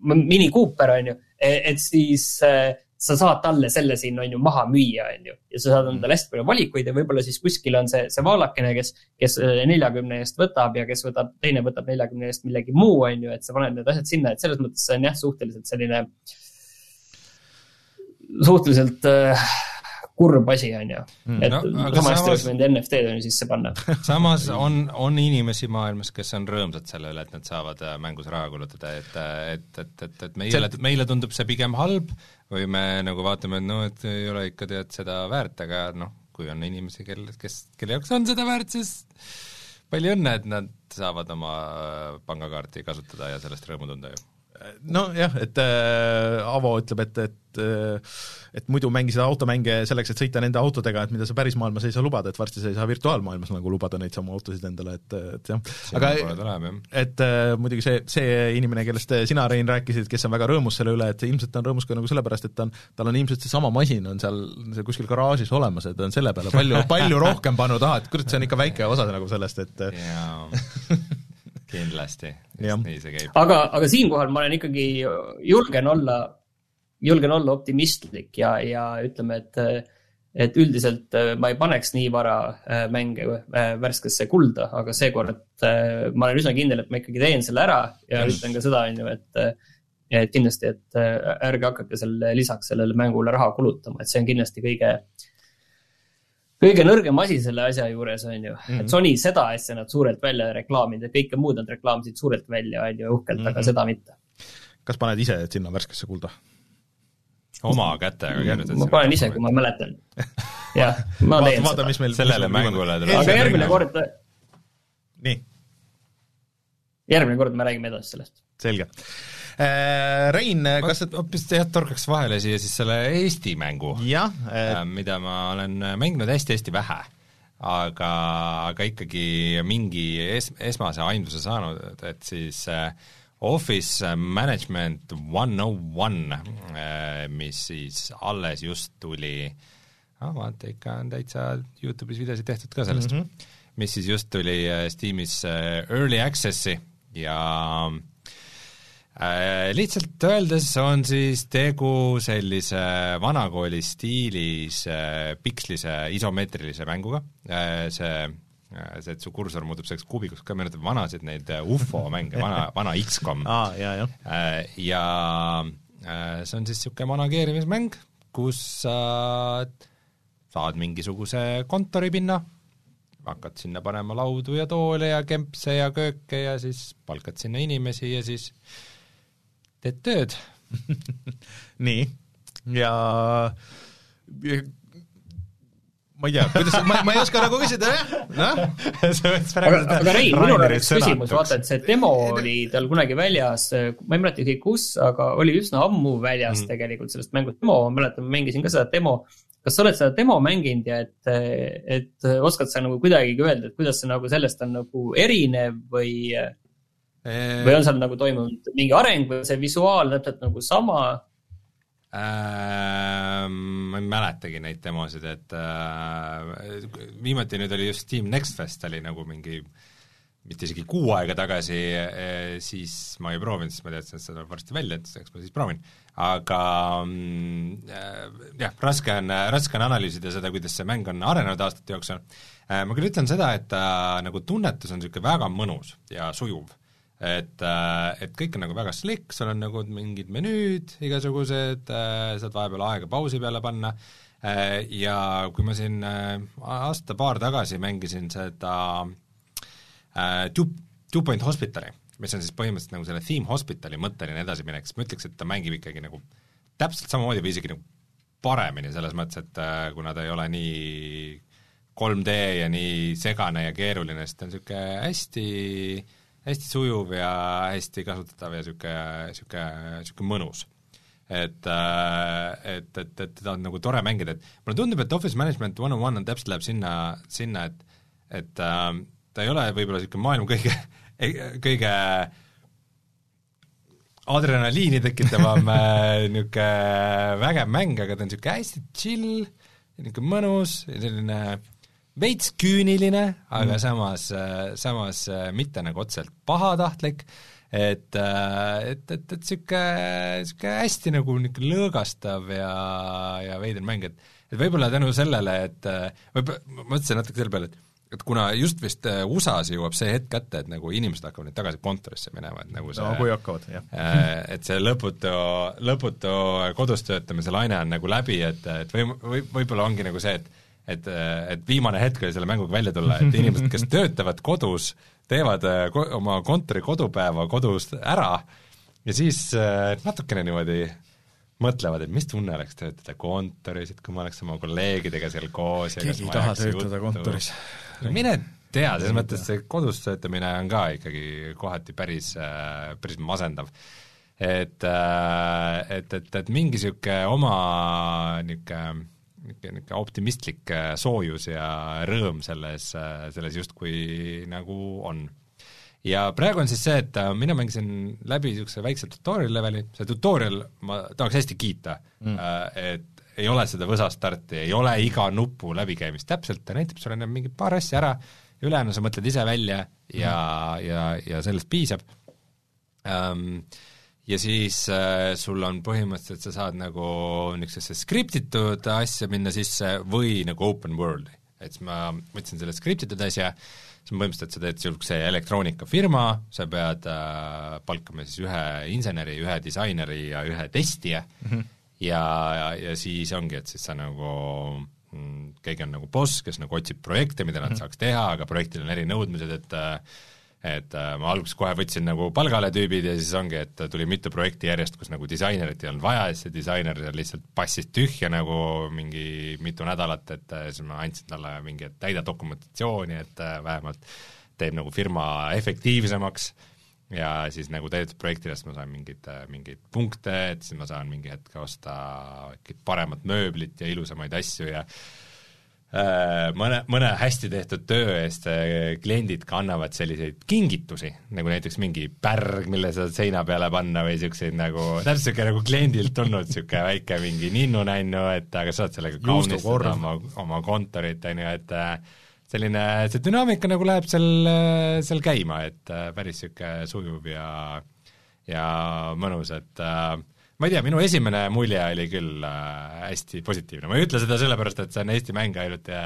Mini Cooper on ju, e, et siis äh, sa saad talle selle siin on ju maha müüa, on ju. ja sa saad endale hästi palju valikuid ja võib-olla siis kuskil on see, see vaalakene, kes, kes neljakümne eest võtab ja kes võtab, teine võtab neljakümne eest millegi muu, on ju, et sa paned need asjad sinna, et selles mõttes see on jah, suhteliselt selline, suhteliselt äh, kurb asi, on ju. Mm. et no, sama hästi oleks võinud NFT-d on ju sisse panna. samas on, on inimesi maailmas, kes on rõõmsad selle üle, et nad saavad äh, mängus raha kulutada, et, et, et, et, et meile see..., meile tundub see pigem halb või me nagu vaatame, et noh, et ei ole ikka tead seda väärt, aga noh, kui on inimesi, kel, kes, kelle jaoks on seda väärt, siis palju õnne, et nad saavad oma äh, pangakaarti kasutada ja sellest rõõmu tunda ju nojah, et äh, Avo ütleb, et, et äh, et muidu mängisid automänge selleks, et sõita nende autodega, et mida sa päris maailmas ei saa lubada, et varsti sa ei saa virtuaalmaailmas nagu lubada neid samu autosid endale, et, et jah. aga et äh, muidugi see, see inimene, kellest sina, Rein, rääkisid, kes on väga rõõmus selle üle, et ilmselt ta on rõõmus ka nagu sellepärast, et ta on, tal on ilmselt seesama masin on seal, see kuskil garaažis olemas ja ta on selle peale palju, palju rohkem pannud, ah, et kurat, see on ikka väike osa nagu sellest, et kindlasti, nii see käib. aga, aga siinkohal ma olen ikkagi, julgen olla, julgen olla optimistlik ja, ja ütleme, et et üldiselt äh, ma ei paneks nii vara äh, mänge äh, värskesse kulda, aga seekord ma olen üsna kindel, et ma ikkagi teen selle ära ja mm. ütlen ka seda, on ju, et et kindlasti, et ärge hakake selle lisaks sellele mängule raha kulutama, et see on kindlasti kõige äh, kõige nõrgem asi selle asja juures on ju mm, -hmm. et mhm. Sony seda asja nad suurelt välja reklaaminud ja kõike muud nad reklaamisid suurelt välja, on ju, uhkelt mm, -hmm. aga mhm. seda mitte. kas paned ise sinna värskesse kulda? oma kätega kirjutad? ma panen ise, kui ma mäletan. jah, ma teen vaata, seda. Meil, sellele mängule tuleb. aga järgmine kord. nii. järgmine kord me räägime edasi sellest. selge Rein, kas sa hoopis jah, torkaks vahele siia siis selle Eesti mängu, äh, mida ma olen mänginud hästi-hästi vähe. Aga, aga ikkagi mingi es-, esmase aimduse saanud, et siis äh, Office Management One O One, äh, mis siis alles just tuli. Ah, vaata, ikka on täitsa Youtube'is videosid tehtud ka sellest. Mm, -hmm. mis siis just tuli Steamis Early Access'i ja äh, Äh, lihtsalt öeldes on siis tegu sellise vanakooli stiilis äh, pikslise isomeetrilise mänguga, äh, see see, et su kursor muutub selleks kuubikuks, ka meenutab vanasid neid ufo mänge, vana, vana X-kom ah,. ja, ja. ja see on siis niisugune manageerimismäng, kus sa saad mingisuguse kontoripinna, hakkad sinna panema laudu ja toole ja kempse ja kööke ja siis palkad sinna inimesi ja siis äh, teed tööd nii, ja ma ei tea, kuidas, ma, ma ei oska nagu küsida, jah, noh. aga, aga Rein, minul oleks küsimus, vaata, et see demo oli tal kunagi väljas, ma ei mäleta isegi kus, aga oli üsna ammu väljas mm. tegelikult sellest mängust demo, ma mäletan, ma mängisin ka seda demo. kas sa oled seda demo mänginud ja et, et oskad sa nagu kuidagigi öelda, et kuidas see nagu sellest on nagu erinev või või on seal nagu toimunud mingi areng või see visuaal täpselt nagu sama? Ähm, ma ei mäletagi neid demosid, et äh, viimati nüüd oli just Steam Next Fest oli nagu mingi mitte isegi kuu aega tagasi, siis ma ei proovinud, sest ma teadsin, et see tuleb varsti välja, et eks ma siis proovin. aga mm, jah, raske on, raske on analüüsida seda, kuidas see mäng on arenenud aastate jooksul. ma küll ütlen seda, et ta nagu tunnetus on niisugune väga mõnus ja sujuv et, et kõik on nagu väga slick, sul on nagu mingid menüüd igasugused, saad vahepeal aega pausi peale panna ja kui ma siin aasta-paar tagasi mängisin seda Two, Two Point Hospitali, mis on siis põhimõtteliselt nagu selle Theme Hospitali mõtteline edasiminek, siis ma ütleks, et ta mängib ikkagi nagu täpselt samamoodi või isegi nagu paremini, selles mõttes, et kuna ta ei ole nii 3D ja nii segane ja keeruline, siis ta on niisugune hästi äh, hästi sujuv ja hästi kasutatav ja niisugune, niisugune, niisugune mõnus. et, äh, et, et, et teda on nagu tore mängida, et mulle tundub, et Office Management One on One on täpselt läheb sinna, sinna, et et äh, ta ei ole võib-olla niisugune maailma kõige, kõige adrenaliini tekitavam äh, niisugune vägev mäng, aga ta on niisugune hästi chill, niisugune mõnus, selline veits küüniline, aga mm. samas, samas mitte nagu otseselt pahatahtlik, et, et, et, et niisugune, niisugune hästi nagu niisugune lõõgastav ja, ja veider mäng, et et võib-olla tänu sellele, et ma mõtlesin natuke selle peale, et et kuna just vist USA-s jõuab see hetk kätte, et nagu inimesed hakkavad nüüd tagasi kontorisse minema, et nagu see no kui hakkavad, jah. et see lõputu, lõputu kodus töötamise laine on nagu läbi, et, et või, või võib-olla ongi nagu see, et et, et viimane hetk oli selle mänguga välja tulla, et inimesed, kes töötavad kodus, teevad äh, ko oma kontori kodupäeva kodus ära ja siis äh, natukene niimoodi mõtlevad, et mis tunne oleks töötada kontoris, et kui ma oleks oma kolleegidega seal koos ja keegi ei taha töötada juttu. kontoris. mine tea, selles mõttes see kodus töötamine on ka ikkagi kohati päris, äh, päris masendav. et, et, et, et mingi niisugune oma niisugune niisugune optimistlik äh, soojus ja rõõm selles, äh, selles justkui nagu on. ja praegu on siis see, et äh, mina mängisin läbi niisuguse väikse tutorial leveli, see tutorial ma tahaks hästi kiita mm., et ei ole seda võsastarti, ei ole iga nupu läbikäimist täpselt, ta näitab sulle mingi paar asja ära, ülejäänu sa mõtled ise välja ja mm., ja, ja sellest piisab um,. Ja siis äh, sul on põhimõtteliselt, sa saad nagu niisugusesse skriptitud asja minna sisse või nagu open world'i. et siis ma võtsin selle skriptitud asja, siis põhimõtteliselt sa teed niisuguse elektroonikafirma, sa pead äh, palkama siis ühe inseneri, ühe disaineri ja ühe testija mm -hmm. ja, ja, ja siis ongi, et siis sa nagu mm, keegi on nagu boss, kes nagu otsib projekte, mida nad mm -hmm. saaks teha, aga projektil on erinõudmised, et äh, et äh, ma alguses kohe võtsin nagu palgale tüübid ja siis ongi, et tuli mitu projekti järjest, kus nagu disainerit ei olnud vaja ja siis see disainer lihtsalt passis tühja nagu mingi mitu nädalat, et äh, siis ma andsin talle mingi, et täida dokumentatsiooni, et äh, vähemalt teeb nagu firma efektiivsemaks. Ja siis nagu täidetud projektidest ma saan mingeid, mingeid punkte, et siis ma saan mingi hetk osta paremat mööblit ja ilusamaid asju ja mõne, mõne hästi tehtud töö eest äh, kliendid ka annavad selliseid kingitusi, nagu näiteks mingi pärg, mille sa saad seina peale panna või niisuguseid nagu, täpselt niisugune nagu kliendilt tulnud niisugune väike mingi ninnu-nännu, et aga saad sellega kaunistada oma, oma kontorit, on ju, et äh, selline, see dünaamika nagu läheb seal, seal käima, et päris niisugune sujuv ja ja mõnus, et äh, ma ei tea, minu esimene mulje oli küll äh, hästi positiivne, ma ei ütle seda sellepärast, et see on Eesti mäng ainult ja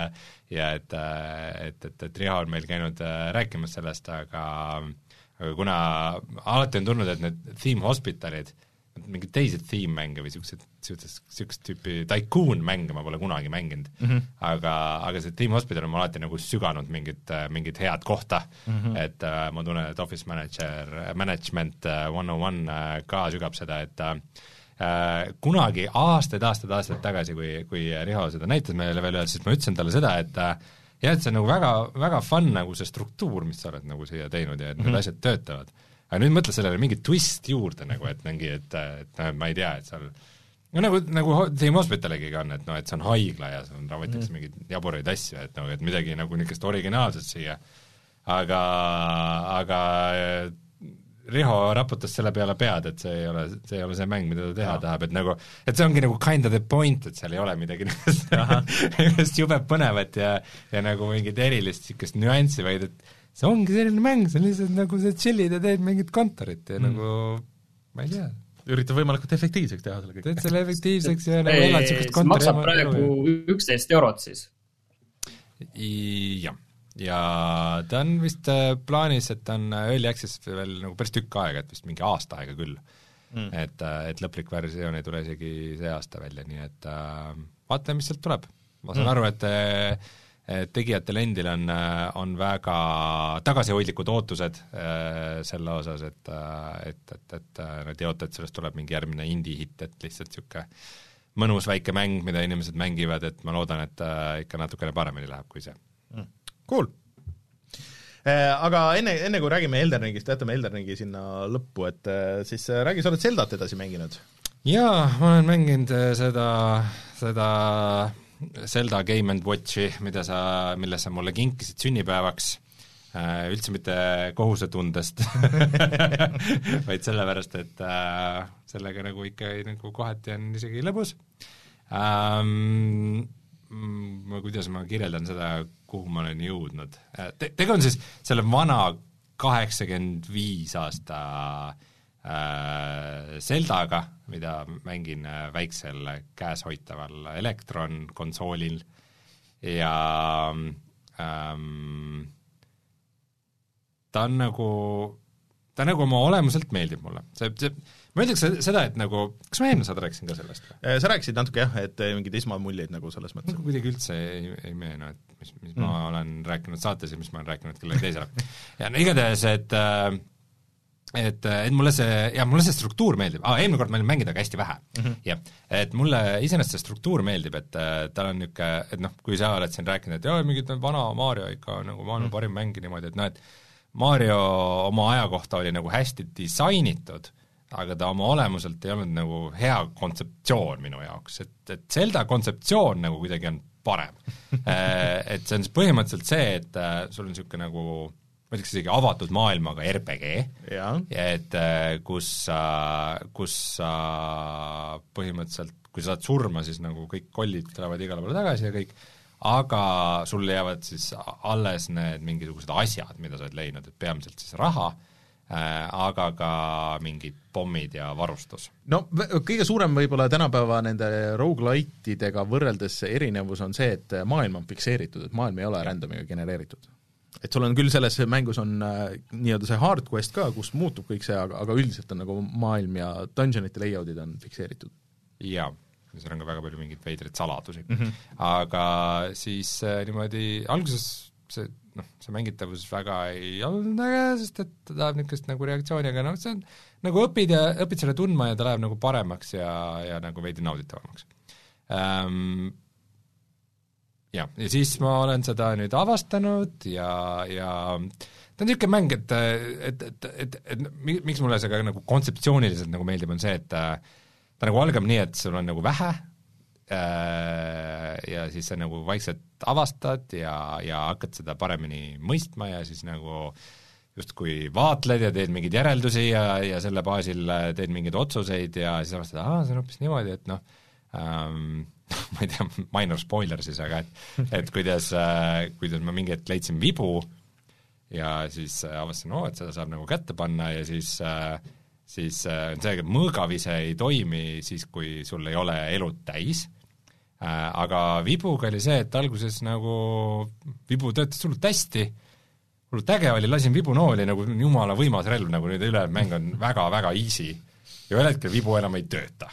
ja et, äh, et, et, et Riho on meil käinud äh, rääkimas sellest, aga aga kuna alati on tulnud, et need theme hospitalid, mingeid teisi theme-mänge või niisugused, niisugust, niisugust tüüpi tycoon-mänge ma pole kunagi mänginud mm, -hmm. aga, aga see Team Hospital on mul alati nagu süganud mingit, mingit head kohta mm, -hmm. et äh, ma tunnen, et Office Manager, Management one on one ka sügab seda, et äh, kunagi aastaid, aastaid, aastaid tagasi, kui, kui Riho seda näitas meile veel ühes, siis ma ütlesin talle seda, et äh, jah, et see on nagu väga, väga fun nagu see struktuur, mis sa oled nagu siia teinud ja et mm -hmm. need asjad töötavad aga nüüd mõtle sellele mingi twist juurde nagu, et mingi, et, et noh, ma ei tea, et seal no nagu, nagu Team Hospitaligiga on, et noh, et see on haigla ja seal ravitakse mm. mingeid jaburaid asju, et noh, et midagi nagu niisugust originaalset siia, aga, aga Riho raputas selle peale pead, et see ei ole, see ei ole see mäng, mida ta teha tahab, et nagu, et see ongi nagu kind of the point, et seal ei ole midagi niisugust jube põnevat ja ja nagu mingit erilist niisugust nüanssi, vaid et see ongi selline mäng, see on lihtsalt nagu sa tšillid ja teed mingit kontorit ja mm. nagu ma ei tea, üritab võimalikult efektiivseks teha selle kõik. teed selle efektiivseks ja nagu elad niisugust kontori maksab praegu üksteist eurot siis? jah ja ta on vist äh, plaanis, et ta on äh, early access veel nagu päris tükk aega, et vist mingi aasta aega küll mm.. et, äh, et lõplik versioon ei tule isegi see aasta välja, nii et äh, vaatame, mis sealt tuleb. ma saan mm. aru, et et tegijatel endil on, on väga tagasihoidlikud ootused äh, selle osas, et et, et, et nad ei oota, et sellest tuleb mingi järgmine indie-hitt, et lihtsalt niisugune mõnus väike mäng, mida inimesed mängivad, et ma loodan, et äh, ikka natukene paremini läheb kui see. Mm. Cool. Äh, aga enne, enne kui räägime Elden Ringist, jätame Elden Ringi sinna lõppu, et äh, siis äh, räägi, sa oled Zeldat edasi mänginud? jaa, ma olen mänginud seda, seda Zelda Game and Watchi, mida sa, mille sa mulle kinkisid sünnipäevaks, üldse mitte kohusetundest vaid sellepärast, et äh, sellega nagu ikka nagu kohati on isegi lõbus ähm,. Kuidas ma kirjeldan seda, kuhu ma olen jõudnud äh, Te,. tegu on siis selle vana kaheksakümmend viis aasta äh, Zeldaga, mida mängin äh, väiksel käeshoitaval Electron konsoolil ja ähm, ta on nagu, ta nagu oma olemuselt meeldib mulle, see, see ma ütleks seda, et nagu, kas ma eelmine saade rääkisin ka sellest või? Äh, sa rääkisid natuke jah, et mingid esmamuljeid nagu selles mõttes. kuidagi üldse ei, ei meenu, et mis, mis mm. ma olen rääkinud saates ja mis ma olen rääkinud kellelegi teisele. ja no igatahes, et äh, et, et mulle see, jah, mulle see struktuur meeldib. Ah,, eelmine kord ma olin mänginud aga hästi vähe. Mm -hmm. jah, et mulle iseenesest see struktuur meeldib, et äh, tal on niisugune, et noh, kui sa oled siin rääkinud, et jaa, mingi vana Mario ikka nagu maailma mm -hmm. parim mäng ja niimoodi, et noh, et Mario oma aja kohta oli nagu hästi disainitud aga ta oma olemuselt ei olnud nagu hea kontseptsioon minu jaoks, et, et Zelda kontseptsioon nagu kuidagi on parem. Äh, et see on siis põhimõtteliselt see, et äh, sul on niisugune nagu ma ütleks isegi avatud maailmaga RPG, et äh, kus sa, kus sa põhimõtteliselt, kui sa saad surma, siis nagu kõik kollid tulevad igale poole tagasi ja kõik, aga sul jäävad siis alles need mingisugused asjad, mida sa oled leidnud, et peamiselt siis raha äh,, Äh, aga ka mingid pommid ja varustus. no kõige suurem võib-olla tänapäeva nende rogu-lite'idega võrreldes erinevus on see, et maailm on fikseeritud, et maailm ei ole random'iga genereeritud. Et sul on küll selles mängus on äh, nii-öelda see hard quest ka, kus muutub kõik see, aga, aga üldiselt on nagu maailm ja dungeonite layout'id on fikseeritud. jaa, seal on ka väga palju mingeid veidraid saladusi mm. -hmm. aga siis äh, niimoodi alguses see noh, see mängitavus väga ei olnud äge, sest et ta tahab niisugust nagu reaktsiooni, aga noh, see on, nagu õpid ja, õpid selle tundma ja ta läheb nagu paremaks ja, ja nagu veidi nauditavamaks ähm,. Jah, ja siis ma olen seda nüüd avastanud ja, ja ta on niisugune mäng, et, et, et, et, et miks mulle see ka nagu kontseptsiooniliselt nagu meeldib, on see, et ta, ta nagu algab nii, et sul on nagu vähe Äh, ja siis sa nagu vaikselt avastad ja, ja hakkad seda paremini mõistma ja siis nagu justkui vaatled ja teed mingeid järeldusi ja, ja selle baasil teed mingeid otsuseid ja siis avastad, aa, see on hoopis niimoodi, et noh ähm,, ma ei tea, minor spoiler siis, aga et et kuidas äh,, kuidas ma mingi hetk leidsin vibu ja siis äh, avastasin, oo, et seda saab nagu kätte panna ja siis äh, siis äh, on see, et mõõgavise ei toimi siis, kui sul ei ole elud täis. Äh,, aga vibuga oli see, et alguses nagu vibu töötas hullult hästi, hullult äge oli, lasin vibunooli nagu jumala võimas relv, nagu nüüd ülejäänud mäng on väga-väga easy. Ja ühel hetkel vibu enam ei tööta.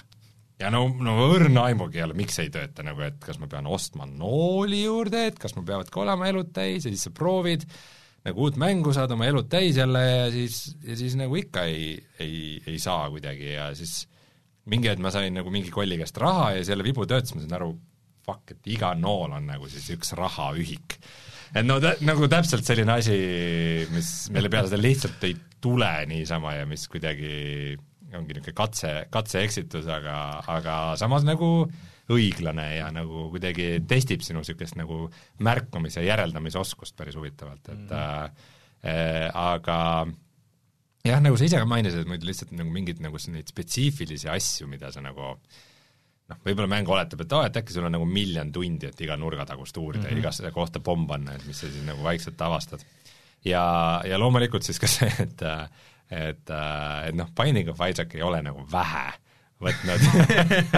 Ja no, no õrna aimugi ei ole, miks ei tööta, nagu et kas ma pean ostma nooli juurde, et kas mul peavad ka olema elud täis ja siis sa proovid, nagu uut mängu, saad oma elud täis jälle ja siis, ja siis nagu ikka ei, ei, ei saa kuidagi ja siis mingi hetk ma sain nagu mingi kolli käest raha ja selle vibu töötas, ma sain aru, fuck, et iga nool on nagu siis üks rahaühik. et no tä-, nagu täpselt selline asi, mis, mille peale seda lihtsalt ei tule niisama ja mis kuidagi ongi niisugune katse, katse-eksitus, aga, aga samas nagu õiglane ja nagu kuidagi testib sinu niisugust nagu märkamis- ja järeldamisoskust päris huvitavalt, et mm. äh, aga jah, nagu sa ise ka mainisid, et muidu lihtsalt nagu mingeid nagu neid spetsiifilisi asju, mida sa nagu noh, võib-olla mäng oletab, et aa, et äkki sul on nagu miljon tundi, et iga nurgatagust uurida mm -hmm. ja igasse kohta pomm panna, et mis sa siis nagu vaikselt avastad. ja, ja loomulikult siis ka see, et et, et noh, Binding of Isaac ei ole nagu vähe võtnud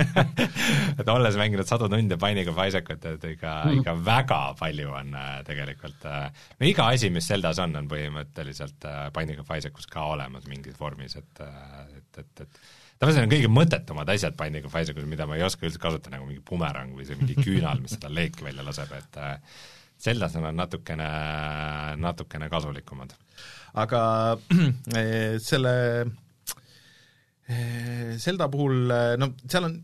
et olles mänginud sadu tunde Binding of Isaacut, et ikka mm., ikka väga palju on äh, tegelikult äh, no iga asi, mis Zeldas on, on põhimõtteliselt äh, Binding of Isaacus ka olemas mingis vormis, et et, et, et tavaliselt on kõige mõttetumad asjad Binding of Isaacus, mida ma ei oska üldse kasutada, nagu mingi bumerang või see mingi küünal, mis seda leeki välja laseb, et On nad natukene, natukene kasulikumad. aga selle Zelda puhul no seal on,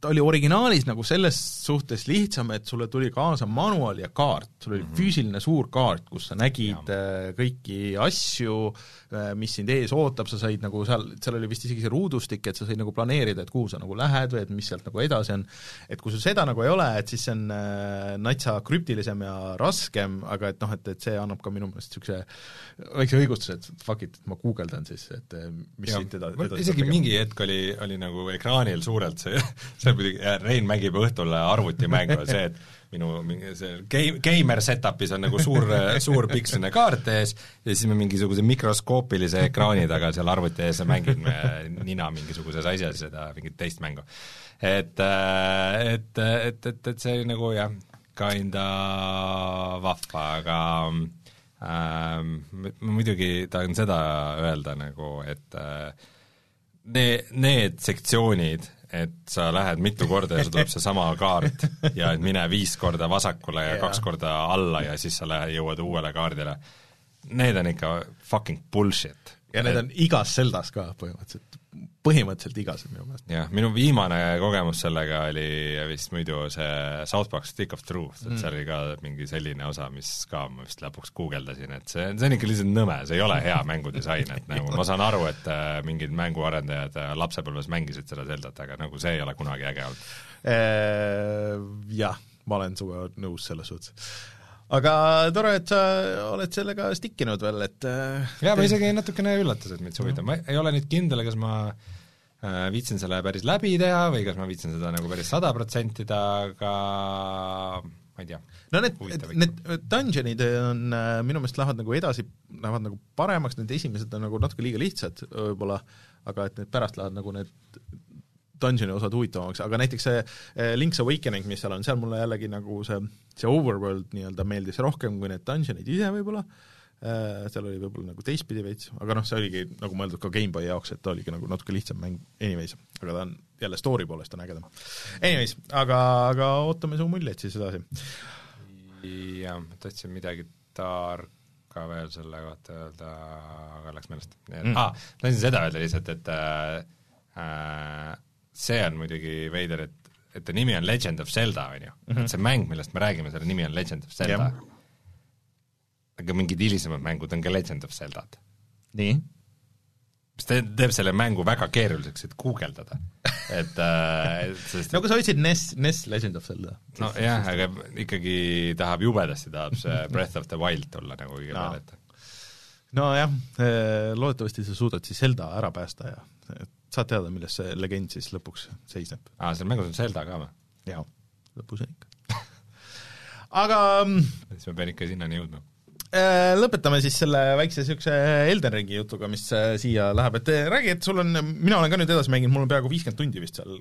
ta oli originaalis nagu selles suhtes lihtsam, et sulle tuli kaasa manual ja kaart, sul oli mm -hmm. füüsiline suur kaart, kus sa nägid ja. Kõiki asju, äh, mis sind ees ootab, sa said nagu seal, seal oli vist isegi see ruudustik, et sa said nagu planeerida, et kuhu sa nagu lähed või et mis sealt nagu edasi on. et kui sul seda nagu ei ole, et siis see on äh, natsa krüptilisem ja raskem, aga et noh, et, et see annab ka minu meelest niisuguse väikse õigustuse, et fuck it, ma guugeldan siis, et mis ja, siit edasi, edasi isegi mingi hetk oli, oli nagu ekraanil suurelt see, see muidugi, Rein mängib õhtul arvutimängu, see, et minu mingi see game, gamer setup'is on nagu suur, suur piksline kaart ees ja siis ma mingisuguse mikroskoopilise ekraani taga seal arvuti ees mängin nina mingisuguses asjas seda mingit teist mängu. et, et, et, et, et see nagu jah, kinda vahva, aga ähm, ma muidugi tahan seda öelda nagu, et äh, need, need sektsioonid et sa lähed mitu korda ja sul tuleb seesama kaart ja et mine viis korda vasakule ja yeah. kaks korda alla ja siis sa lähed, jõuad uuele kaardile. Need on ikka fucking bullshit. ja need on igas Zeldas ka põhimõtteliselt, põhimõtteliselt igas minu meelest. jah, minu viimane kogemus sellega oli vist muidu see South Park Stick of Truth, et mm. seal oli ka mingi selline osa, mis ka ma vist lõpuks guugeldasin, et see, see on ikka lihtsalt nõme, see ei ole hea mängudisain, et nagu ma saan aru, et äh, mingid mänguarendajad äh, lapsepõlves mängisid seda Zeldat, aga nagu see ei ole kunagi äge olnud. Äh, jah, ma olen sinuga nõus selles suhtes aga tore, et sa oled sellega stikkinud veel, et jaa, ma isegi natukene üllatas, et mind see huvitab, ma ei ole nüüd kindel, kas ma äh, viitsin selle päris läbi teha või kas ma viitsin seda nagu päris sada protsenti teha, aga ma ei tea. no need, need dungeonid on äh, minu meelest lähevad nagu edasi, lähevad nagu paremaks, need esimesed on nagu natuke liiga lihtsad võib-olla, aga et need pärast lähevad nagu need dungeoni osad huvitavamaks, aga näiteks see eh, Link's Awakening, mis seal on, seal mulle jällegi nagu see, see overworld nii-öelda meeldis rohkem kui need dungeonid ise võib-olla, eh, seal oli võib-olla nagu teistpidi veits, aga noh, see oligi nagu mõeldud ka GameBoy jaoks, et ta oligi nagu natuke lihtsam mäng anyways, aga ta on jälle story poolest on ägedam. Anyways, aga, aga ootame su muljeid siis edasi. jah, ma tahtsin midagi tarka veel selle kohta öelda, aga läks meelest mm.. ah,, tahtsin seda öelda lihtsalt, et äh, äh, see on muidugi veider, et, et ta nimi on Legend of Zelda, on ju -hmm. et see mäng, millest me räägime, selle nimi on Legend of Zelda. aga mingid hilisemad mängud on ka Legend of Zeldad. nii? mis teeb, teeb selle mängu väga keeruliseks, et guugeldada, et äh, sest no kui sa otsid NES, NES Legend of Zelda. nojah, aga ikkagi tahab jubedasti, tahab see Breath of the Wild tulla nagu kõigepealt no. ette. nojah, eh, loodetavasti sa suudad siis Zelda ära päästa ja et saad teada, milles see legend siis lõpuks seisneb? aa, seal mängus on Zelda ka või? jaa, lõpus on ikka aga mm, siis ma pean ikka sinnani jõudma äh, lõpetame siis selle väikse niisuguse Elden Ringi jutuga, mis äh, siia läheb, et äh, räägi, et sul on, mina olen ka nüüd edasi mänginud, mul on peaaegu viiskümmend tundi vist seal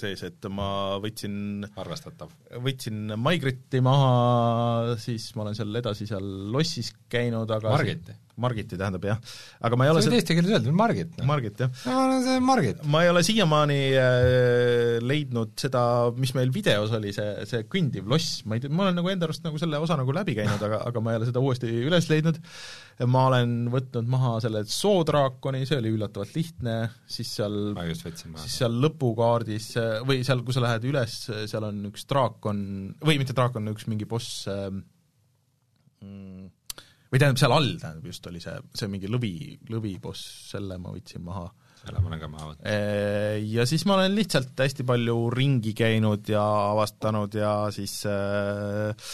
sees, et ma võtsin arvestatav. võtsin Maigriti maha, siis ma olen seal edasi seal lossis käinud, aga Margiti? Margiti tähendab jah, aga ma ei ole see võib eesti keeles öelda, Margit no.. Margit, jah. no see on Margit. ma ei ole siiamaani äh, leidnud seda, mis meil videos oli, see, see kõndiv loss, ma ei tea, ma olen nagu enda arust nagu selle osa nagu läbi käinud, aga, aga ma ei ole seda uuesti üles leidnud, ma olen võtnud maha selle soodraakoni, see oli üllatavalt lihtne, siis seal ma just võtsin maha. siis seal lõpukaardis või seal, kui sa lähed üles, seal on üks draakon, või mitte draakon, üks mingi boss äh, mm, või tähendab, seal all, tähendab just, oli see, see mingi lõvi, lõviboss, selle ma võtsin maha. selle ma olen ka maha võtnud. Ja siis ma olen lihtsalt hästi palju ringi käinud ja avastanud ja siis äh,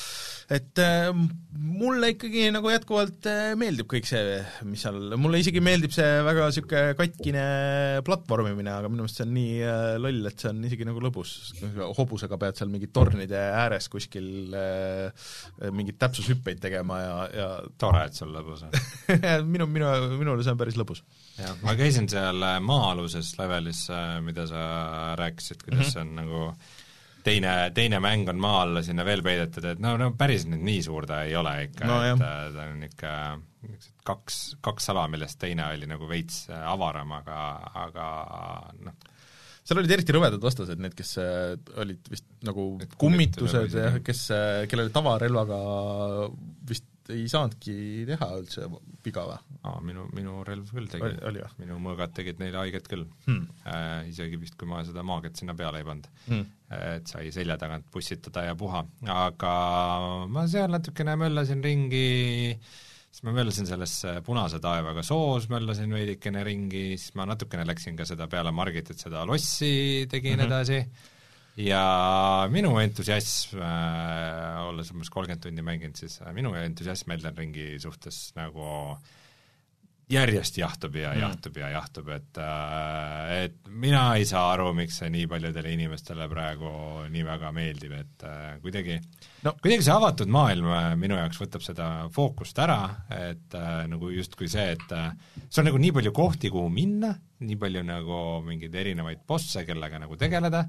et äh, mulle ikkagi nagu jätkuvalt äh, meeldib kõik see, mis seal, mulle isegi meeldib see väga niisugune katkine platvormimine, aga minu meelest see on nii äh, loll, et see on isegi nagu lõbus. hobusega pead seal mingi tornide ääres kuskil mingeid täpsushüppeid tegema ja, ja tore, et lõbus on minu, minu, minule see on päris lõbus. jah, ma käisin seal maa-aluses levelis, mida sa rääkisid, kuidas mm -hmm. see on nagu teine, teine mäng on maa alla sinna veel peidetud, et no, no päris nüüd nii suur ta ei ole ikka no,, et jah. ta on ikka niisugused kaks, kaks ala, millest teine oli nagu veits avaram, aga, aga noh, seal olid eriti rõvedad vastased, need, kes äh, olid vist nagu kummitused, kes, äh, kellele tavarelvaga ei saanudki teha üldse viga või? aa, minu, minu relv küll tegi. minu mõõgad tegid neile haiget küll. Hmm.. Äh, isegi vist, kui ma seda maaget sinna peale ei pannud. Hmm.. et sai selja tagant pussitada ja puha, aga ma seal natukene möllasin ringi, siis ma möllasin selles punase taevaga soos, möllasin veidikene ringi, siis ma natukene läksin ka seda peale Margit, et seda lossi tegin mm -hmm. edasi ja minu entusiasm äh,, olles umbes kolmkümmend tundi mänginud, siis äh, minu entusiasm Elden Ringi suhtes nagu järjest jahtub ja mm. jahtub ja jahtub, et äh, et mina ei saa aru, miks see nii paljudele inimestele praegu nii väga meeldib, et äh, kuidagi no kuidagi see avatud maailm äh, minu jaoks võtab seda fookust ära, et äh, nagu justkui see, et äh, see on nagu nii palju kohti, kuhu minna, nii palju nagu mingeid erinevaid bosse, kellega nagu tegeleda,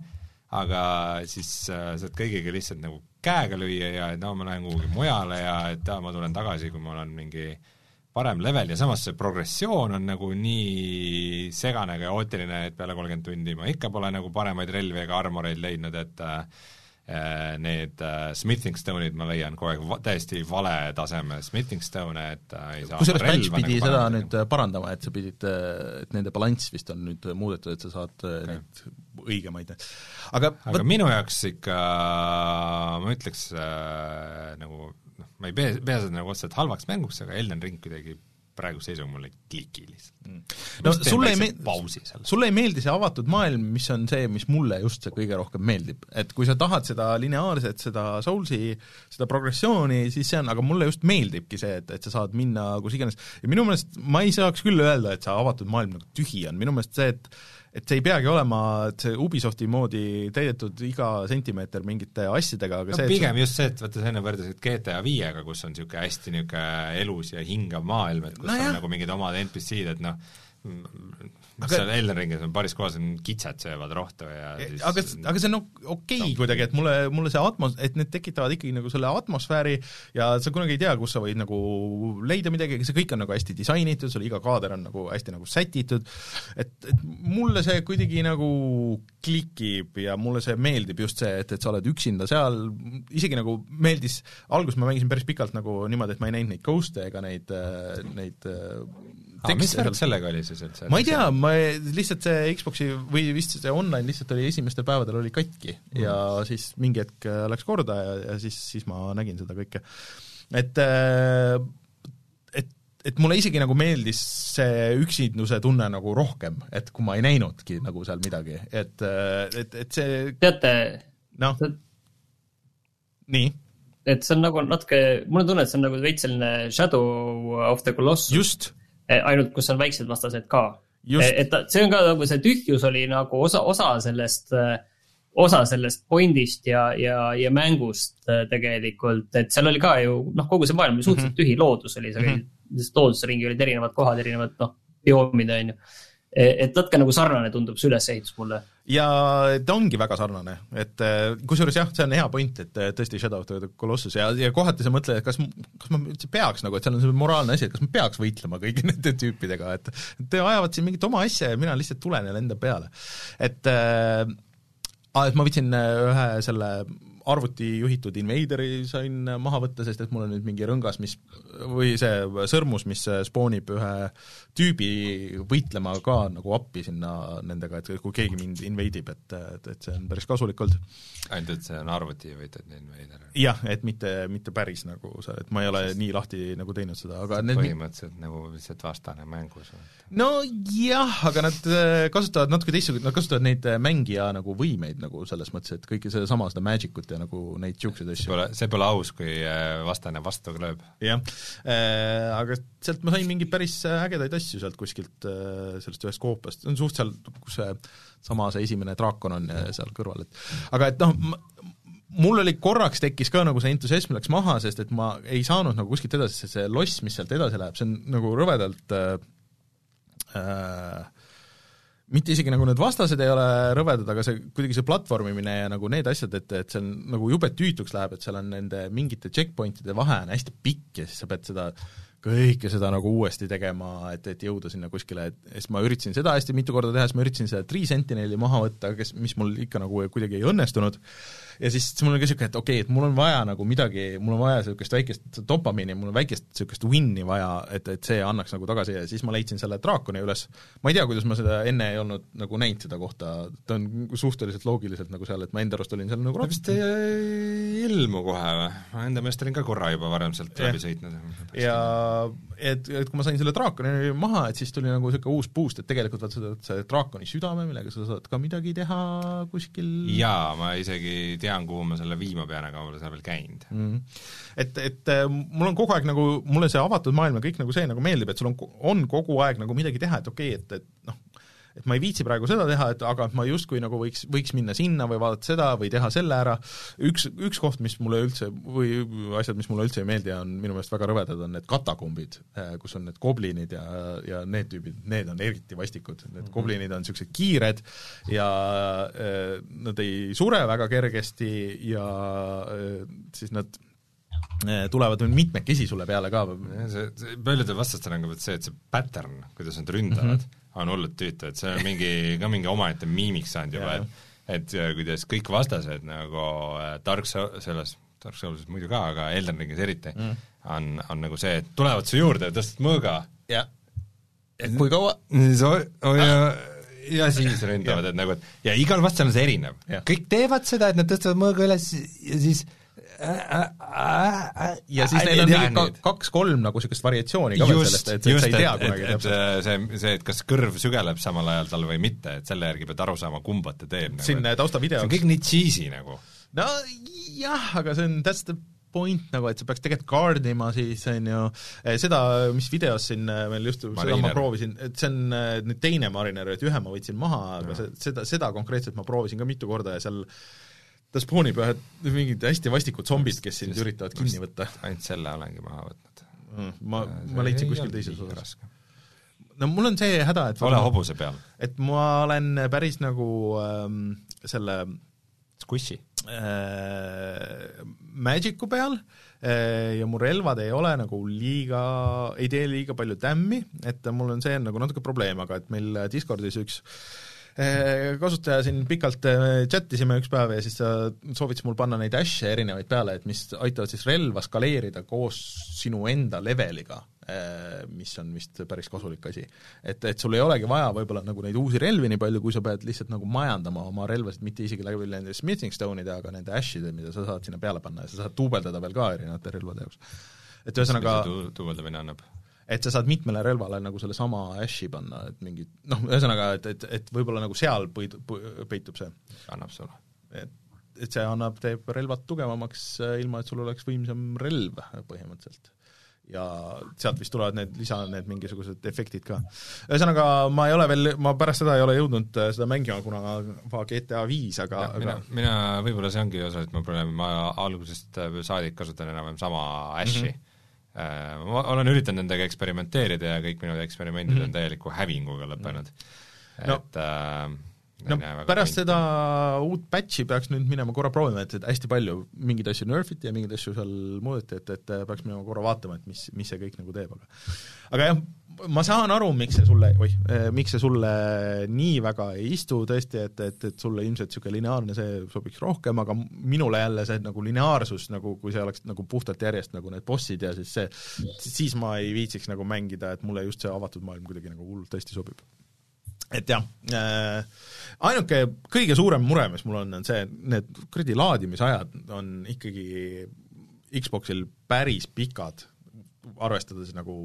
aga siis äh, saad kõigiga lihtsalt nagu käega lüüa ja et no ma lähen kuhugi mujale ja et aa, ma tulen tagasi, kui mul on mingi parem level. Ja samas see progressioon on nagu nii segane, kaootiline, et peale kolmkümmend tundi ma ikka pole nagu paremaid relvi ega armoreid leidnud, et Äh, need uh, smithing stone'id ma leian kogu aeg va täiesti vale taseme. Smithing stone'e, et uh, ei saa kusjuures patch pidi nagu seda nüüd parandama, et sa pidid, et nende balanss vist on nüüd muudetud, et sa saad okay. neid õigemaid, aga aga võt... minu jaoks ikka ma ütleks äh, nagu noh, ma ei pea, pea seda nagu otseselt halvaks mänguks, aga Elden Ring kuidagi praeguse seisuga mulle ei kliki lihtsalt. Mm.. no sulle ei meeldi, sulle ei meeldi see avatud maailm, mis on see, mis mulle just see kõige rohkem meeldib. et kui sa tahad seda lineaarset, seda Soulsi, seda progressiooni, siis see on, aga mulle just meeldibki see, et, et sa saad minna kus iganes. Ja minu meelest ma ei saaks küll öelda, et see avatud maailm nagu tühi on, minu meelest see, et et see ei peagi olema see Ubisofti moodi täidetud iga sentimeeter mingite asjadega, aga no, see pigem sa... just see, et vaata, sa enne võrdlesid GTA viiega, kus on niisugune hästi niisugune elus ja hingav maailm, et kus no on jah. nagu mingid omad NPC-d, et noh, aga seal Elden Ringis on paaris kohas on kitsed söövad rohtu ja siis aga, aga see on okei okay no. kuidagi, et mulle, mulle see atmos-, et need tekitavad ikkagi nagu selle atmosfääri ja sa kunagi ei tea, kus sa võid nagu leida midagi, see kõik on nagu hästi disainitud, sul iga kaader on nagu hästi nagu sätitud, et, et mulle see kuidagi nagu klikib ja mulle see meeldib just see, et, et sa oled üksinda seal, isegi nagu meeldis, alguses ma mängisin päris pikalt nagu niimoodi, et ma ei näinud neid ghost'e ega neid, neid aga mis värk sellega oli siis üldse? ma ei tea, ma lihtsalt see Xboxi või vist see online lihtsalt oli esimestel päevadel oli katki mm. ja siis mingi hetk äh, läks korda ja, ja siis, siis ma nägin seda kõike. et äh, et, et mulle isegi nagu meeldis see üksinduse tunne nagu rohkem, et kui ma ei näinudki nagu seal midagi, et, äh, et, et see teate, noh, nii? et see on nagu natuke, mul on tunne, et see on nagu veits selline Shadow of the Colossus. just ainult kus on väiksed vastased ka. Eh, et see on ka nagu see tühjus oli nagu osa, osa sellest, eh, osa sellest point'ist ja, ja, ja mängust tegelikult, et seal oli ka ju noh, kogu see maailm oli suhteliselt mm -hmm. tühi, loodus oli, käisid mm -hmm., looduse ringi olid erinevad kohad, erinevad noh, bioomid on ju et natuke nagu sarnane tundub see ülesehitus mulle. ja ta ongi väga sarnane, et eh, kusjuures jah, see on hea point, et eh, tõesti Shadow of the Colossus ja, ja kohati sa mõtled, et kas, kas ma üldse peaks nagu, et seal on see moraalne asi, et kas ma peaks võitlema kõigi nende tüüpidega, et te ajavad siin mingit oma asja ja mina lihtsalt tulen ja lendan peale. et äh, et ma võtsin ühe selle arvuti juhitud Invaderi sain maha võtta, sest et mul on nüüd mingi rõngas, mis, või see sõrmus, mis spoonib ühe tüübi võitlema ka nagu appi sinna nendega, et kui keegi mind invade ib, et, et, et see on päris kasulik olnud. ainult, et see on arvuti võitlejad invader? jah, et mitte, mitte päris nagu see, et ma ei ole nii lahti nagu teinud seda, aga need põhimõtteliselt mi... nagu lihtsalt vastane mängus? no jah, aga nad äh, kasutavad natuke teistsugust, nad kasutavad neid äh, mängija nagu võimeid nagu selles mõttes, et kõike sedasama, seda magic ut ja nagu neid niisuguseid asju. See pole aus, kui äh, vastane vastu lööb. jah äh,, aga sealt ma sain mingeid päris ägedaid asju sealt kuskilt äh, sellest ühest koopiast, see on suht seal, kus see sama see esimene draakon on seal kõrval, et aga et noh, mul oli korraks tekkis ka nagu see entusiasm läks maha, sest et ma ei saanud nagu kuskilt edasi, sest see loss, mis sealt edasi läheb, see on nagu rõvedalt äh, äh, mitte isegi nagu need vastased ei ole rõvedad, aga see, kuidagi see platvormimine ja nagu need asjad, et, et see on nagu jube tüütuks läheb, et seal on nende mingite checkpointide vahe on hästi pikk ja siis sa pead seda kõike seda nagu uuesti tegema, et, et jõuda sinna kuskile, et siis ma üritasin seda hästi mitu korda teha, siis ma üritasin seda Three Sentineli maha võtta, kes, mis mul ikka nagu kuidagi ei õnnestunud, ja siis mul oli ka niisugune, et okei okay,, et mul on vaja nagu midagi, mul on vaja niisugust väikest dopamiini, mul on väikest niisugust win'i vaja, et, et see annaks nagu tagasi ja siis ma leidsin selle draakoni üles, ma ei tea, kuidas ma seda enne ei olnud nagu näinud, seda kohta, ta on suhteliselt loogiliselt nagu seal, et ma enda arust olin seal nagu ta vist ei ilmu kohe või? ma enda meelest olin ka korra juba varem sealt läbi sõitnud. ja et, et kui ma sain selle draakoni maha, et siis tuli nagu niisugune uus boost, et tegelikult vaat seda, see draakoni südame, millega sa saad ka midagi teha kuskil jaa, ma isegi tean, kuhu ma selle viima pean, aga ma pole seal veel käinud. mm. et, et äh, mul on kogu aeg nagu, mulle see avatud maailm ja kõik nagu see nagu meeldib, et sul on, on kogu aeg nagu midagi teha, et okei okay,, et, et noh, et ma ei viitsi praegu seda teha, et aga ma justkui nagu võiks, võiks minna sinna või vaadata seda või teha selle ära, üks, üks koht, mis mulle üldse, või asjad, mis mulle üldse ei meeldi, on minu meelest väga rõvedad, on need katakombid, kus on need goblinid ja, ja need tüübid, need on eriti vastikud, need mm -hmm. goblinid on niisugused kiired ja äh, nad ei sure väga kergesti ja äh, siis nad tulevad veel mitmekesi sulle peale ka. see, see paljudel vastastel on ka vot see, et see pattern, kuidas nad ründavad mm, -hmm. On hullult tüütu, et see on mingi, ka mingi omaette miimiks saanud juba, et et äh, kuidas kõik vastased nagu äh, Dark Soul, selles, Dark Soulsis muidu ka, aga Elden Ringis eriti mm, on, on nagu see, et tulevad su juurde ja tõstad mõõga. jah. kui kaua? ja, ja siis ründavad, et nagu, et ja igal vastasel on see erinev. kõik teevad seda, et nad tõstavad mõõga üles ja siis ja siis neil on mingi ka, kaks-kolm nagu niisugust variatsiooni ka veel sellest, et, et sa ei tea kunagi täpselt. see, see, et kas kõrv sügeleb samal ajal tal või mitte, et selle järgi pead aru saama, kumba ta teeb. siin taustavideos see on kõik nii cheesy nagu. no jah, aga see on, that's the point nagu, et sa peaks tegelikult guard ima siis, on ju, seda, mis videos siin meil just, seda ma proovisin, et see on nüüd teine Mariner, et ühe ma võtsin maha, aga seda, seda konkreetselt ma proovisin ka mitu korda ja seal ta spoonib ühed mingid hästi vastikud zombid, kes sind üritavad kinni võtta. ainult selle olengi maha võtnud mm,. ma, ma leidsin kuskil teises osas. no mul on see häda, et ole hobuse peal. et ma olen päris nagu ähm, selle Squishy äh, Magicu peal äh, ja mu relvad ei ole nagu liiga, ei tee liiga palju tämmi, et mul on see nagu natuke probleem, aga et meil Discordis üks äh, kasutaja siin pikalt äh, chat isime üks päev ja siis ta soovitas mul panna neid hash'e erinevaid peale, et mis aitavad siis relva skaleerida koos sinu enda leveliga mis on vist päris kasulik asi. et, et sul ei olegi vaja võib-olla nagu neid uusi relvi nii palju, kui sa pead lihtsalt nagu majandama oma relvasid, mitte isegi läbi nende smithing stone'ide, aga nende hash'ide, mida sa saad sinna peale panna ja sa saad duubeldada veel ka erinevate relvade jaoks. et ühesõnaga tu duubeldamine annab? Et sa saad mitmele relvale nagu sellesama hash'i panna, et mingi noh, ühesõnaga, et, et, et võib-olla nagu seal põid-, peitub see. annab sulle? et, et see annab, teeb relvad tugevamaks, ilma et sul oleks võimsam relv põhimõtteliselt ja sealt vist tulevad need lisa, need mingisugused efektid ka. ühesõnaga, ma ei ole veel, ma pärast seda ei ole jõudnud seda mängima, kuna GTA viis, aga, aga mina, mina, võib-olla see ongi osaliselt mu probleem, ma algusest saadik kasutan enam-vähem sama hash'i mm. -hmm. Ma olen üritanud nendega eksperimenteerida ja kõik minu eksperimendid mm -hmm. on täieliku hävinguga lõppenud. -hmm. et no. äh, no pärast seda uut patch'i peaks nüüd minema korra proovima, et, et hästi palju mingeid asju nerfiti ja mingeid asju seal muudeti, et, et peaks minema korra vaatama, et mis, mis see kõik nagu teeb, aga aga jah, ma saan aru, miks see sulle, oih, miks see sulle nii väga ei istu tõesti, et, et, et sulle ilmselt niisugune lineaarne see sobiks rohkem, aga minule jälle see nagu lineaarsus nagu, kui see oleks nagu puhtalt järjest nagu need bossid ja siis see, siis ma ei viitsiks nagu mängida, et mulle just see avatud maailm kuidagi nagu hullult hästi sobib et jah äh,, ainuke kõige suurem mure, mis mul on, on see, need kuradi laadimisajad on ikkagi Xboxil päris pikad, arvestades nagu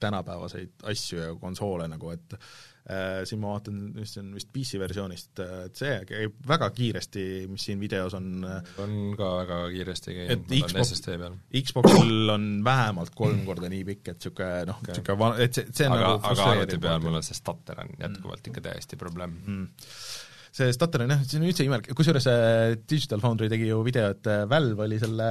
tänapäevaseid asju ja konsoole nagu, et siin ma vaatan, mis on vist PC versioonist, et see käib väga kiiresti, mis siin videos on äh, on ka väga kiiresti käinud, ma olen Xbox- SSD peal. Xboxil on vähemalt kolm korda nii pikk, et niisugune noh, niisugune va-, et see, see on aga nagu aga arvuti peal mul on see stutter on jätkuvalt ikka täiesti probleem mm.. see stutter on jah, see on üldse imelik, kusjuures äh, Digital Foundry tegi ju video, et äh, Valve oli selle,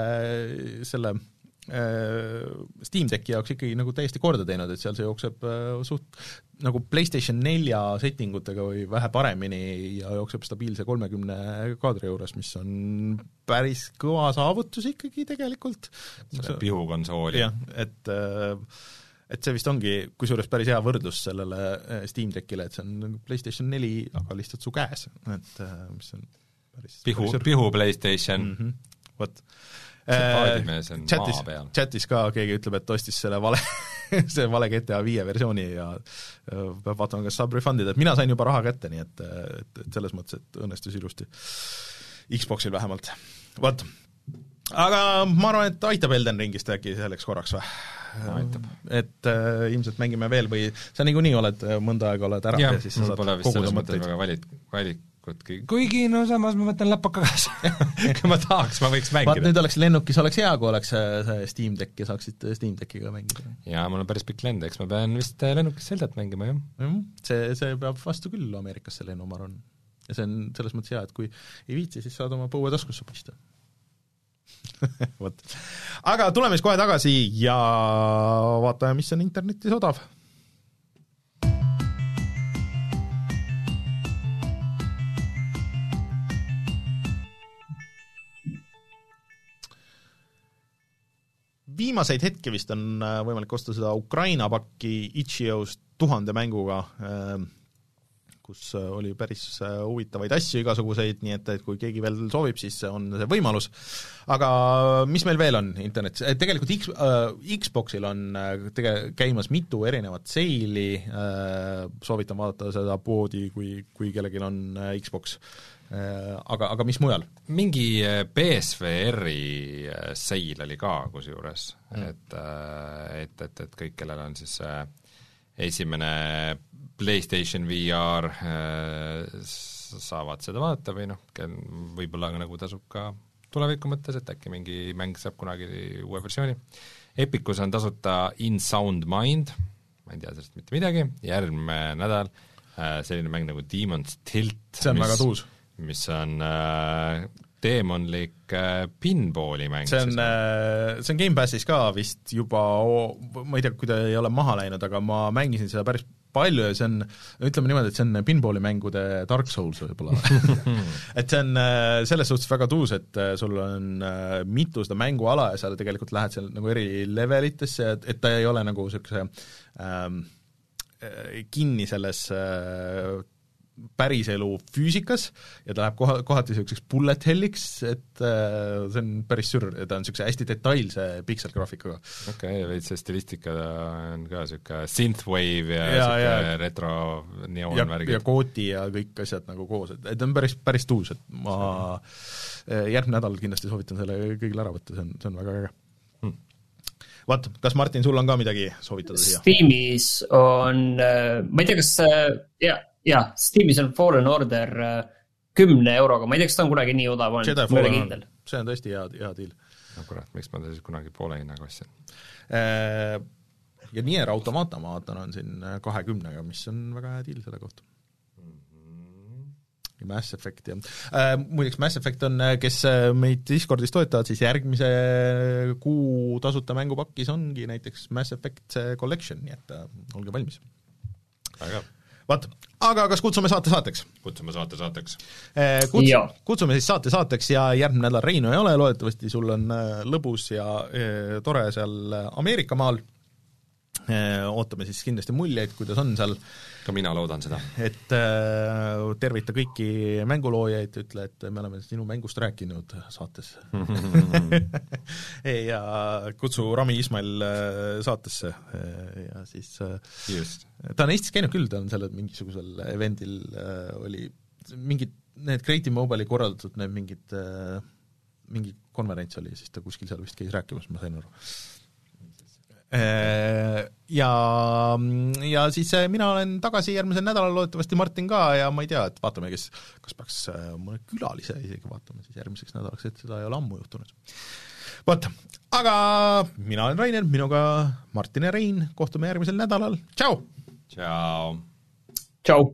selle äh, Steam Decki jaoks ikkagi nagu täiesti korda teinud, et seal see jookseb äh, suht nagu PlayStation nelja settingutega või vähe paremini ja jookseb stabiilse kolmekümne kaadri juures, mis on päris kõva saavutus ikkagi tegelikult. selle pihukonsooli jah, et äh, et see vist ongi kusjuures päris hea võrdlus sellele äh, Steam Deckile, et see on nagu PlayStation neli, aga lihtsalt su käes, et äh, mis on päris pihu pihu Playstation mm -hmm. vot. See paadimees on chatis maa peal., chatis ka keegi ütleb, et ostis selle vale see vale GTA viie versiooni ja äh, peab vaatama, kas saab refund ida, et mina sain juba raha kätte, nii et, et, et selles mõttes, et õnnestus ilusti. Xboxil vähemalt, vot. aga ma arvan, et aitab Elden Ringist äkki selleks korraks või? Aitab. et äh, ilmselt mängime veel või sa niikuinii oled äh, mõnda aega oled ära jah ja siis sa saad koguda mõtteid. väga valit-, valikutki, kuigi no samas ma võtan läpaka kaasa kui ma tahaks, ma võiks vaat mängida. nüüd oleks lennukis oleks hea, kui oleks see, see Steam Deck ja saaksid Steam Deckiga mängida. jaa, mul on päris pikk lend, eks ma pean vist äh, lennukis Zeldat mängima, jah. see, see peab vastu küll Ameerikasse lennu, ma arvan. ja see on selles mõttes hea, et kui ei viitsi, siis saad oma põue taskusse paista. vot. aga tuleme siis kohe tagasi ja vaatame, mis on internetis odav. Viimaseid hetki vist on äh, võimalik osta seda Ukraina pakki Itšios tuhande mänguga, kus äh, oli päris äh, huvitavaid asju igasuguseid, nii et, et kui keegi veel soovib, siis on see võimalus. aga mis meil veel on internetis, tegelikult X, Xboxil on äh, tege-, käimas mitu erinevat seili, soovitan vaadata seda poodi, kui, kui kellelgi on äh, Xbox. aga, aga mis mujal? mingi äh, BSVR-i äh, seil oli ka kusjuures mm., et, et, et, et kõik, kellel on siis äh, esimene PlayStation VR äh, saavad seda vaadata või noh, võib-olla nagu tasub ka tuleviku mõttes, et äkki mingi mäng saab kunagi uue versiooni. Epicus on tasuta In Sound Mind, ma ei tea sellest mitte midagi, järgmine nädal äh, selline mäng nagu Demon's Tilt, see on väga tuus. Mis on äh, teemonlik äh, pinballi mäng. see on, see on Gamepassis ka vist juba, ma ei tea, kui ta ei ole maha läinud, aga ma mängisin seda päris palju ja see on, ütleme niimoodi, et see on pinballi mängude Dark Souls võib-olla et see on äh, selles suhtes väga tuus, et äh, sul on äh, mitu seda mänguala ja sa tegelikult lähed seal nagu eri levelitesse, et, et ta ei ole nagu niisuguse ähm, äh, kinni selles äh, päriselu füüsikas ja ta läheb koha, kohati niisuguseks bullet hell'iks, et äh, see on päris sürr ja ta on niisuguse hästi detailse pikselgraafikaga. okei okay,, veits see stilistika on ka niisugune synthwave ja, Ja, niisugune retro neoonvärgid ja. kooti ja kõik asjad nagu koos, et, et ta on päris, päris tuus, et ma äh, järgmine nädal kindlasti soovitan selle kõigile ära võtta, see on, see on väga äge Hmm. vaat, kas Martin, sul on ka midagi soovitada siia? Steamis on, ma ei tea, kas ja, ja Steamis on Fallen Order äh, kümne euroga, ma ei tea, kas ta on kunagi nii odav olnud, ma ei ole kindel. see on tõesti hea, hea diil. no kurat, miks ma ta siis kunagi poole hinnaga ostsin? Äh, ja Nier Automata ma vaatan, on siin kahekümnega, mis on väga hea diil selle kohta. ja Mass Effect ja äh, muideks Mass Effect on, kes äh, meid Discordis toetavad, siis järgmise kuu tasuta mängupakis ongi näiteks Mass Effect collection, nii et äh, olge valmis. väga hea, vaat, aga kas kutsume saate saateks? kutsume saate saateks. Kutsu- Jaa., kutsume siis saate saateks ja järgmine nädal Reinu ei ole, loodetavasti sul on äh, lõbus ja äh, tore seal äh, Ameerika maal, ootame siis kindlasti muljeid, kuidas on seal, ka mina loodan seda. et äh, tervita kõiki mänguloojaid, ütle, et me oleme sinu mängust rääkinud saates ja kutsu Rami Ismail äh, saatesse äh, ja siis äh, just. ta on Eestis käinud küll, ta on sellel mingisugusel event'il äh, oli mingid, need Creative Mobile'i korraldatud need mingid äh, mingi konverents oli, siis ta kuskil seal vist käis rääkimas, ma sain aru. Ja, ja siis äh, mina olen tagasi järgmisel nädalal, loodetavasti Martin ka ja ma ei tea, et vaatame, kes, kas peaks äh, mõne külalise isegi vaatama siis järgmiseks nädalaks, et seda ei ole ammu juhtunud. vot, aga mina olen Rainer, minuga Martin ja Rein, kohtume järgmisel nädalal, tšau! tšau! tšau!